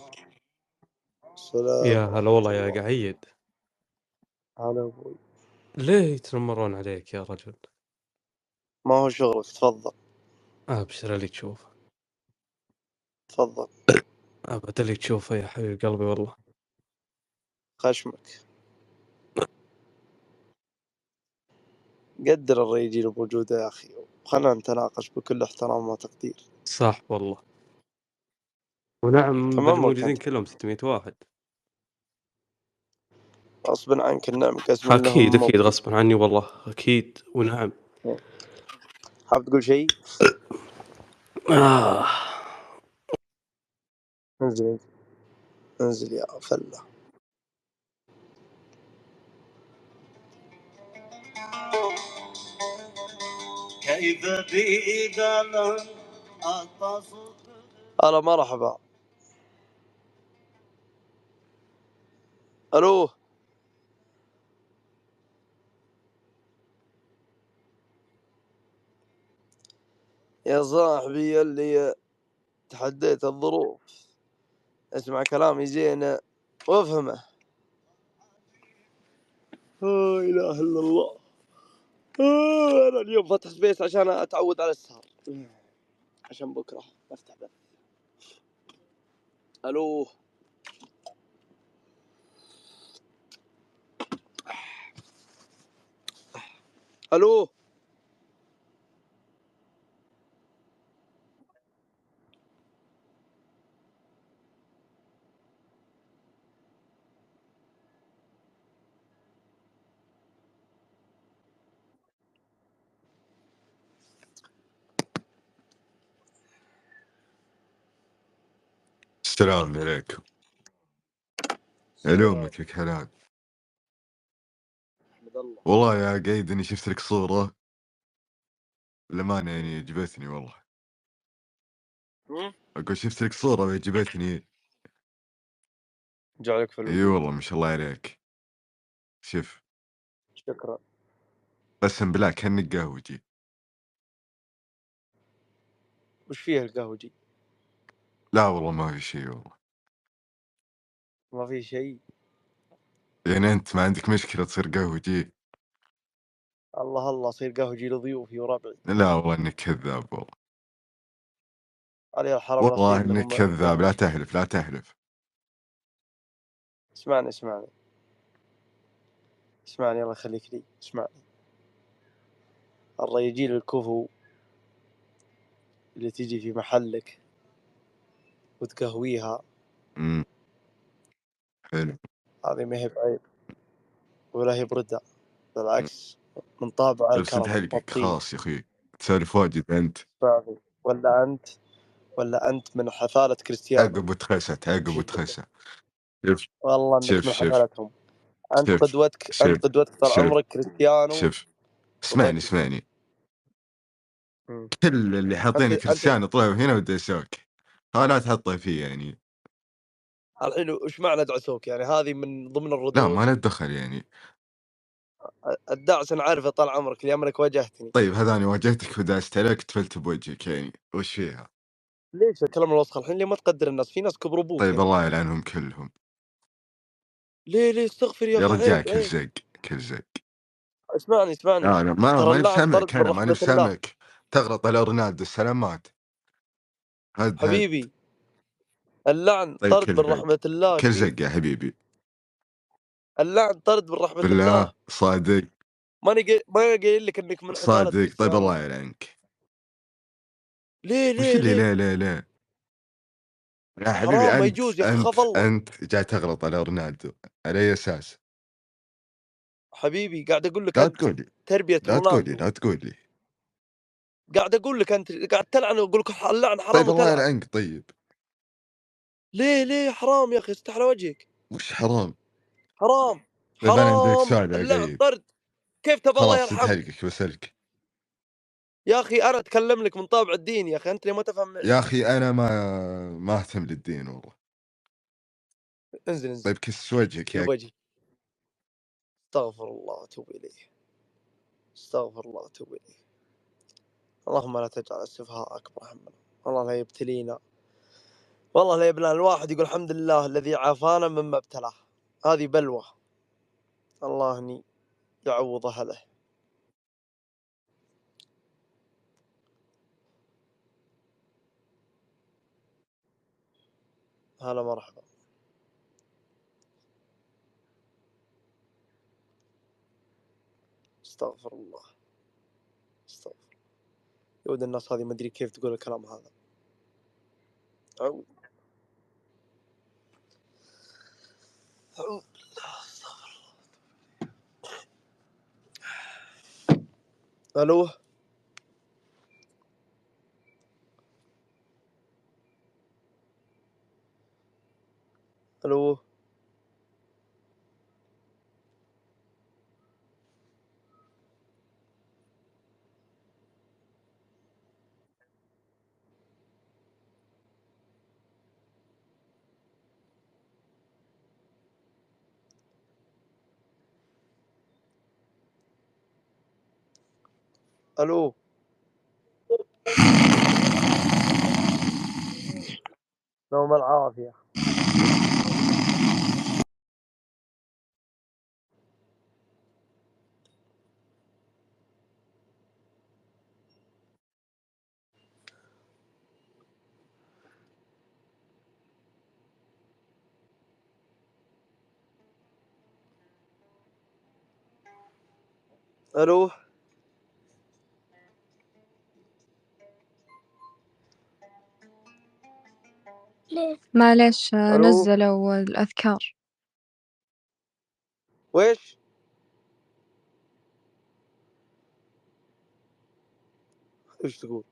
سلام يا هلا والله يا قعيد. هلا أبوي. ليه يتنمرون عليك يا رجل؟ ما هو شغلك تفضل. أبشر اللي تشوفه. تفضل. أبد اللي تشوفه يا حبيب قلبي والله. خشمك. قدر الرجال بوجوده يا أخي خلنا نتناقش بكل احترام وتقدير. صح والله. ونعم وكنت كلهم 600 واحد. غصبا عنك النعم قسم أكيد أكيد غصبا عني والله أكيد ونعم. حاب تقول شيء؟ آه. انزل انزل يا فله أتصل هلا مرحبا. ألو. يا صاحبي اللي تحديت الظروف. أسمع كلامي زين. وافهمه. لا إله إلا الله. أنا اليوم فتح سبيس عشان أتعود على السهر. عشان بكرة بفتح بث ألو. ألو. السلام عليكم الومك يا أحمد الله. والله يا قيد إني شفت لك صورة. للأمانة يعني عجبتني والله. هم؟ أقول شفت لك صورة وعجبتني. جعلك في إي الوجود والله ما شاء الله عليك. شوف. شكرا. قسم بالله كأنك قهوجي. وش فيها القهوجي؟ لا والله ما في شيء والله. ما في شيء. يعني أنت ما عندك مشكلة تصير قهوجي الله الله صير قهوجي لضيوفي وربعي. لا والله إنك كذاب والله. علي الحرم والله إنك كذاب لا تحلف لا تحلف اسمعني اسمعني. اسمعني الله يخليك لي اسمعني. الرجال الكفو اللي تجي في محلك. وتقهويها. امم حلو. هذه ما هي بعيب. ولا هي بردة. بالعكس من طابع الكرم حلقك خاص يا أخوي تسولف واجد أنت. اسمعني ولا أنت؟ ولا أنت من حفالة كريستيانو. عقب وتخست عقب وتخست شوف والله إنك شوف من حفالتهم. أنت قدوتك أنت قدوتك طال عمرك كريستيانو. شوف. اسمعني اسمعني. كل اللي حاطين كريستيانو طلعوا هنا ودسوك ها لا تحطه فيه يعني. الحين وش معنى دعسوك؟ يعني هذه من ضمن لا الردود. ما له دخل يعني. الدعس أنا عارفه طال عمرك اليوم انك واجهتني. طيب هذاني واجهتك وداست عليك تفلت بوجهك يعني. وش فيها؟ ليش الكلام الوسخ؟ الحين ليه ما تقدر الناس؟ في ناس كبر أبوك طيب يا الله يلعنهم كلهم. ليه؟ ليه؟ استغفر يا يا رجال عيب كل عيب زق كل زق. اسمعني اسمعني. لا أنا ما بسامعك من أنا الله. بسامعك تغلط على رونالدو السلامات هد هد حبيبي اللعن طيب طرد من رحمة الله كل يا حبيبي. اللعن طرد من رحمة الله. بالله صادق. ماني قايل ما قايل لك إنك من صادق. طيب الله يلعنك ليه وش ليه اللي ليه؟ لا لا لا؟ يا حبيبي حرام ما أنت يجوز يا أخي أنت خاف الله أنت جاي تغلط على رونالدو على أي أساس؟ حبيبي قاعد أقول لك لا أنت تقول لي تربية لا تقول لي رونالدو. لا تقول لي. قاعد أقول لك أنت قاعد تلعن وأقول لك اللعن حرام طيب الله يلعنك طيب. ليه ليه حرام يا أخي؟ استح على وجهك. وش حرام؟ حرام طيب حرام. اللعن طرد. كيف تبى الله خلاص يرحمك؟ حلقك بسلك يا أخي أنا أتكلم لك من طابع الدين يا أخي أنت ليه ما تفهم يا أخي أنا ما ما أهتم للدين والله. انزل انزل. طيب كس وجهك يا وجهي. استغفر الله وأتوب إليه. استغفر الله وأتوب إليه. اللهم لا تجعل السفهاء أكبر همنا. الله لا يبتلينا. والله لا يبلى الواحد يقول الحمد لله الذي عافانا مما ابتلاه. هذه بلوى الله إني يعوض اهله هلا مرحبا. استغفر الله. يود الناس هذه ما أدري كيف تقول الكلام هذا. أعوذ أعوذ ألو. ألو. ألو. نوم العافية. ألو. معليش ألو؟ نزلوا الأذكار. ويش؟ إيش تقول؟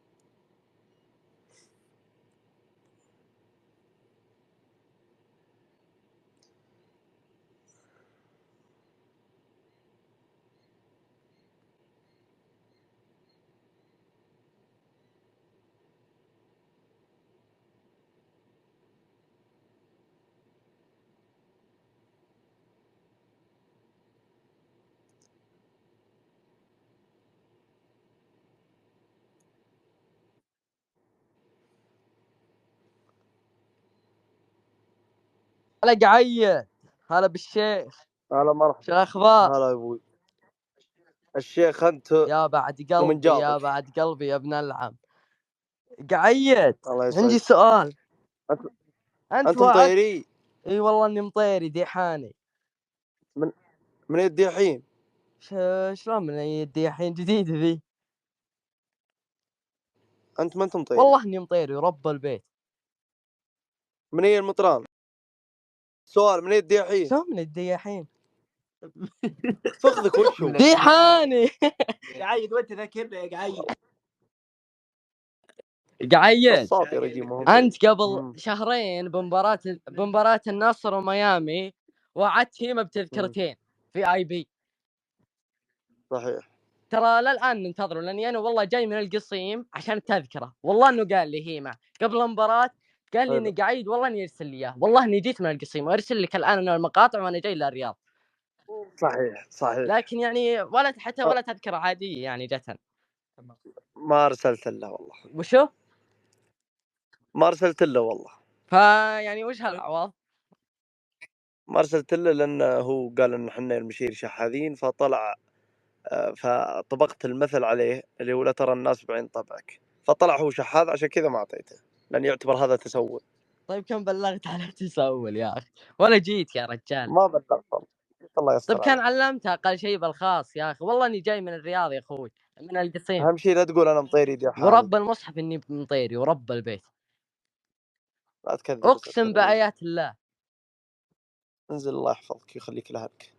هلا قعيد هلا بالشيخ. هلا مرحبا. شو الأخبار؟ هلا يا أبوي. الشيخ أنت يا بعد قلبي يا بعد قلبي يا ابن العم. قعيد عندي سؤال. انت أنت مطيري؟ إي والله إني مطيري ديحاني. من من الدحين ش... شلون من الديحين جديد ذي. أنت ما أنت مطيري. والله إني مطيري ورب البيت. من هي المطران؟ سؤال من هي الدحين شلون من الدياحين. فخذك وشو ديحاني. قعيد وانت ذاكرنا يا قعيد. قعيد أنت قبل مم. شهرين بمباراة بمباراة النصر وميامي وعدت هيما بتذكرتين في آي بي. صحيح. ترى للآن ننتظره لاني أنا والله جاي من القصيم عشان التذكرة. والله إنه قال لي هيما قبل المباراة قال لي إني قاعد والله إني يرسل لي اياه والله إني جيت من القصيم وأرسل لك الآن أنا المقاطع وأنا جاي للرياض. صحيح صحيح. لكن يعني ولا حتى. ولا تذكرة عادية يعني جتن ما أرسلت له والله. وشو؟ ما أرسلت له والله. فيعني وش هالعوض؟ ما أرسلت له لأنه هو قال إن إحنا المشير شحاذين فطلع آه، فطبقت المثل عليه اللي هو لا ترى الناس بعين طبعك. فطلع هو شحاذ عشان كذا ما أعطيته. لأن يعتبر هذا تسول. طيب كم بلغت على تسول يا أخي؟ ولا جيت يا رجال. ما بلغت الله يستر طيب كان عليك. علمته أقل شيء بالخاص يا أخي. والله إني جاي من الرياض يا أخوي من القصيم. أهم شيء لا تقول أنا مطيري دي حالي. ورب المصحف إني مطيري ورب البيت. لا تكذب أقسم. بآيات الله. انزل الله يحفظك ويخليك لاهلك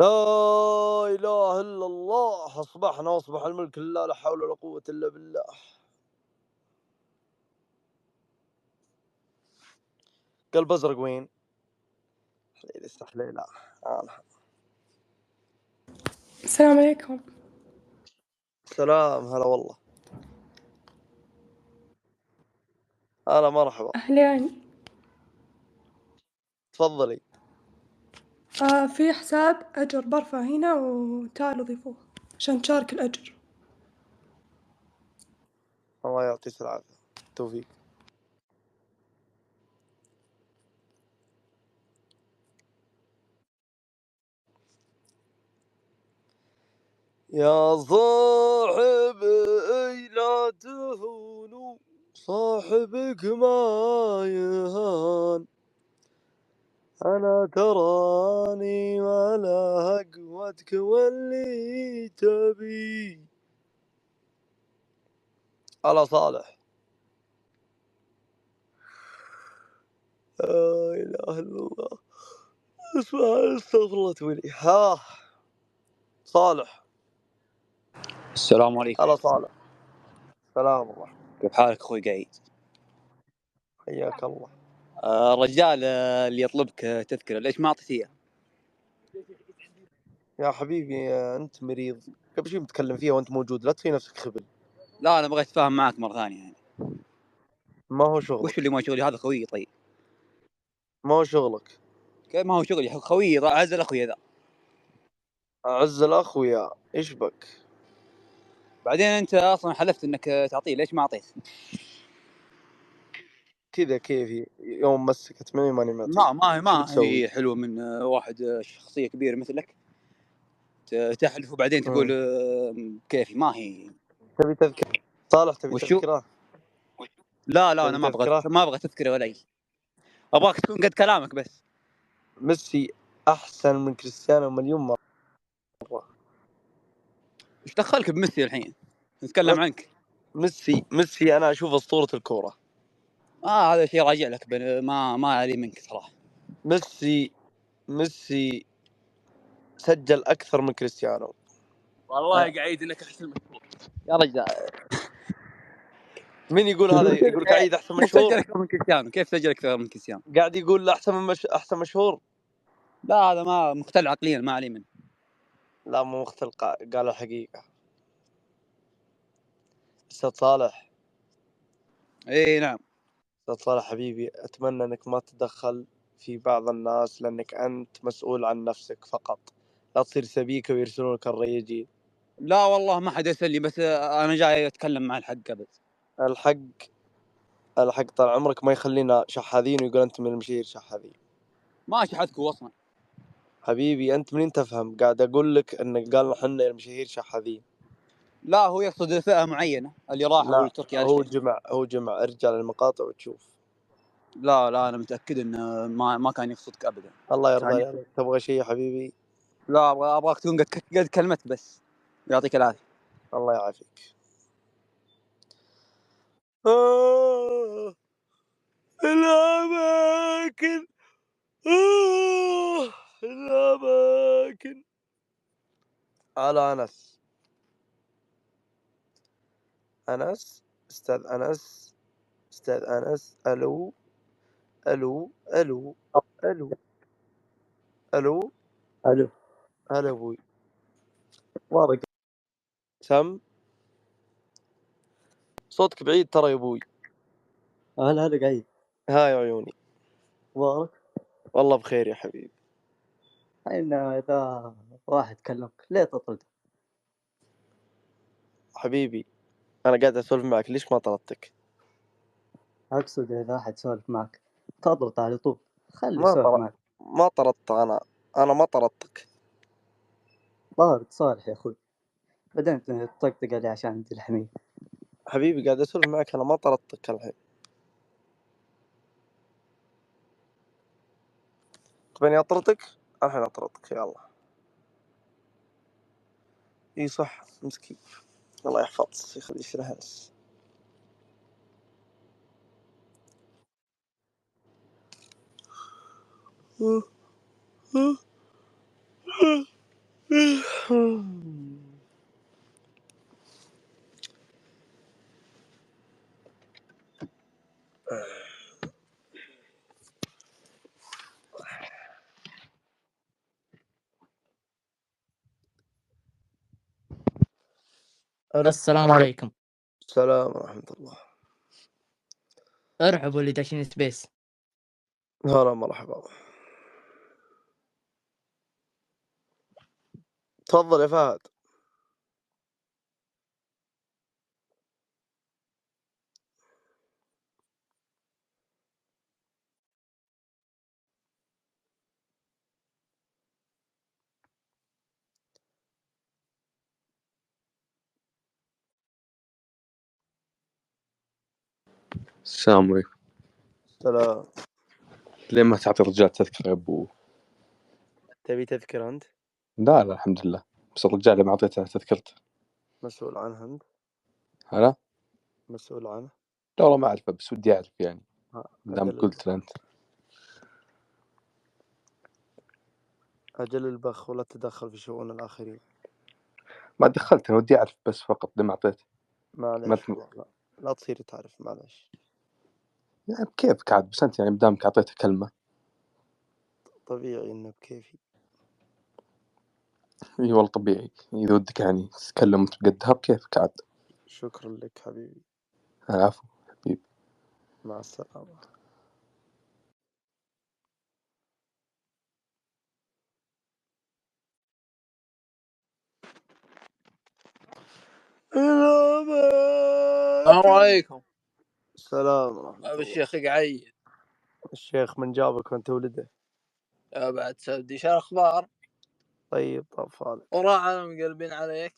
لا إله إلا الله. أصبحنا واصبح الملك لله لا حول ولا قوة إلا بالله. قلب ازرق وين؟ حليلة استحليلة أنا السلام عليكم. سلام هلا والله. هلا مرحبا. أهلين. تفضلي. آه في حساب أجر برفع هنا وتعالوا ضيفوه عشان تشارك الأجر. الله يعطيك العافية. توفيق. يا صاحبي لا تهونوا صاحبك ما يهان. أنا تراني ولا قوتك واللي تبي. على صالح. لا إله إلا الله. اسمع استغفر الله تولي ها صالح. السلام عليكم. هلا صالح. سلام الله. كيف حالك أخوي قايد حياك الله. آه، الرجال آه، اللي يطلبك آه، تذكرة ليش ما اعطيتيه يا حبيبي أنت مريض. قبل شوي متكلم فيها وأنت موجود لا تخلي نفسك خبل. لا أنا بغيت أتفاهم معك مرة ثانية يعني. ما هو شغلك. وش اللي ما شغلي؟ هذا خويي طيب. ما هو شغلك. كيف ما هو شغلي؟ خويي ضاع عزل أخوي ذا. أعز الأخ ويا إيش بك؟ بعدين انت أصلا حلفت انك تعطيه ليش ما اعطيت؟ كذا كيفي يوم مسكت معي ماني ما ما ما هي حلوة من واحد شخصية كبيرة مثلك. تحلف وبعدين تقول كيفي ما هي. تبي تذكر صالح تبي وشو؟ تذكرة؟ لا لا أنا ما أبغى تذكرة؟ ما أبغى تذكرة ولا أي. أبغاك تكون قد كلامك بس. ميسي أحسن من كريستيانو مليون مرة. إيش دخلك بميسي الحين؟ نتكلم عنك. ميسي ميسي أنا أشوف أسطورة الكورة. آه هذا شيء راجع لك بن- ما ما علي منك صراحة. ميسي ميسي سجل أكثر من كريستيانو. والله قاعد إنك أحسن مشهور يا رجال. مين يقول هذا؟ يقول لك عيد أحسن كيف سجل مشهور أكثر من كريستيانو. كيف سجل أكثر من كريستيانو؟ قاعد يقول لا أحسن من مش... أحسن مشهور لا هذا ما مختل عقليا ما علي منه. لا مو مختلق قال الحقيقة أستاذ صالح. إي نعم. أستاذ صالح حبيبي أتمنى أنك ما تتدخل في بعض الناس لأنك أنت مسؤول عن نفسك فقط. لا تصير سبيكة ويرسلونك الريجين لا والله ما حد يسألني بس أنا جاي أتكلم مع الحق قبل. الحق الحق طال عمرك ما يخلينا شحاذين ويقول أنت من المشاهير شحاذين. ما شحذكوا أصلا. حبيبي أنت منين تفهم؟ قاعد أقول لك أنك قال حنا المشاهير شحاذين. لا هو يقصد فئه معينة اللي راحوا لا لتركيا هذا هو الشيء جمع هو جمع ارجع للمقاطع وتشوف. لا لا أنا متأكد إنه ما ما كان يقصدك ابدا. الله يرضى عليك تبغى شيء يا حبيبي؟ لا أبغى أبغاك تكون قد قد كلمتك بس. يعطيك العافية. الله يعافيك. آه الأماكن. آه. الأماكن. على أنس. أنس أستاذ أنس أستاذ أنس ألو ألو ألو ألو ألو ألو. هلا أبوي. وارق سم صوتك بعيد ترى يا أبوي. هلا هلا قايد. هاي عيوني. وارق والله بخير يا حبيبي. إن إذا واحد كلمك ليه تطرد؟ حبيبي أنا قاعد أسولف معك ليش ما طردتك؟ أقصد إذا أحد سولف معك تطرد على طول خلي ما يسولف طرد معك ما طردت أنا أنا ما طردتك طارد صالح يا أخوي بعدين تطقطق علي عشان عندي الحمية حبيبي قاعد أسولف معك أنا ما طردتك الحين تبيني أطردك؟ الحين أطردك يلا إي صح مسكين الله يحفظ يخلي في الهلس السلام عليكم. السلام ورحمة الله. ارحبوا اللي داشين سبيس. هلا مرحبا. تفضل يا فهد. السلام عليكم. سلام ليه ما تعطي الرجال تذكرة يا أبو؟ تبي تذكر أنت؟ لا لا الحمد لله. بس الرجال اللي ما أعطيته تذكرته. مسؤول عنها أنت؟ أنا؟ مسؤول عنه لا والله ما أعرفه بس ودي أعرف يعني ها، دام أجل قلت له أنت. أجل البخ ولا تتدخل في شؤون الآخرين. ما دخلت أنا ودي أعرف بس فقط ليه ما أعطيته؟ ما معليش والله لا, لا تصير تعرف معليش. يعني بكيفك عاد؟ بس أنت يعني بدامك أعطيته كلمة. طبيعي إنه بكيفي. إي والله طبيعي. إذا ودك يعني تتكلم وانت بقدها بكيفك عاد. شكرا لك حبيبي. العفو حبيبي. مع السلامة. السلام عليكم. السلام ورحمة أبو الله. الشيخ قعيد الشيخ من جابك وأنت ولده. يا بعد سعودي. شو الأخبار؟ طيب طاف عليك وراعنا مقلبين عليك.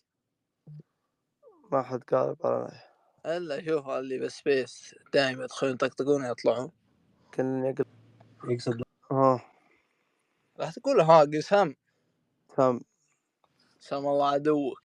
ما حد قالب علي إلا شوف اللي بسبيس دائما يدخلون يطقطقون يطلعون كان يقل يقصد. ها. لا تقول ها قسم تم سم الله عدوك.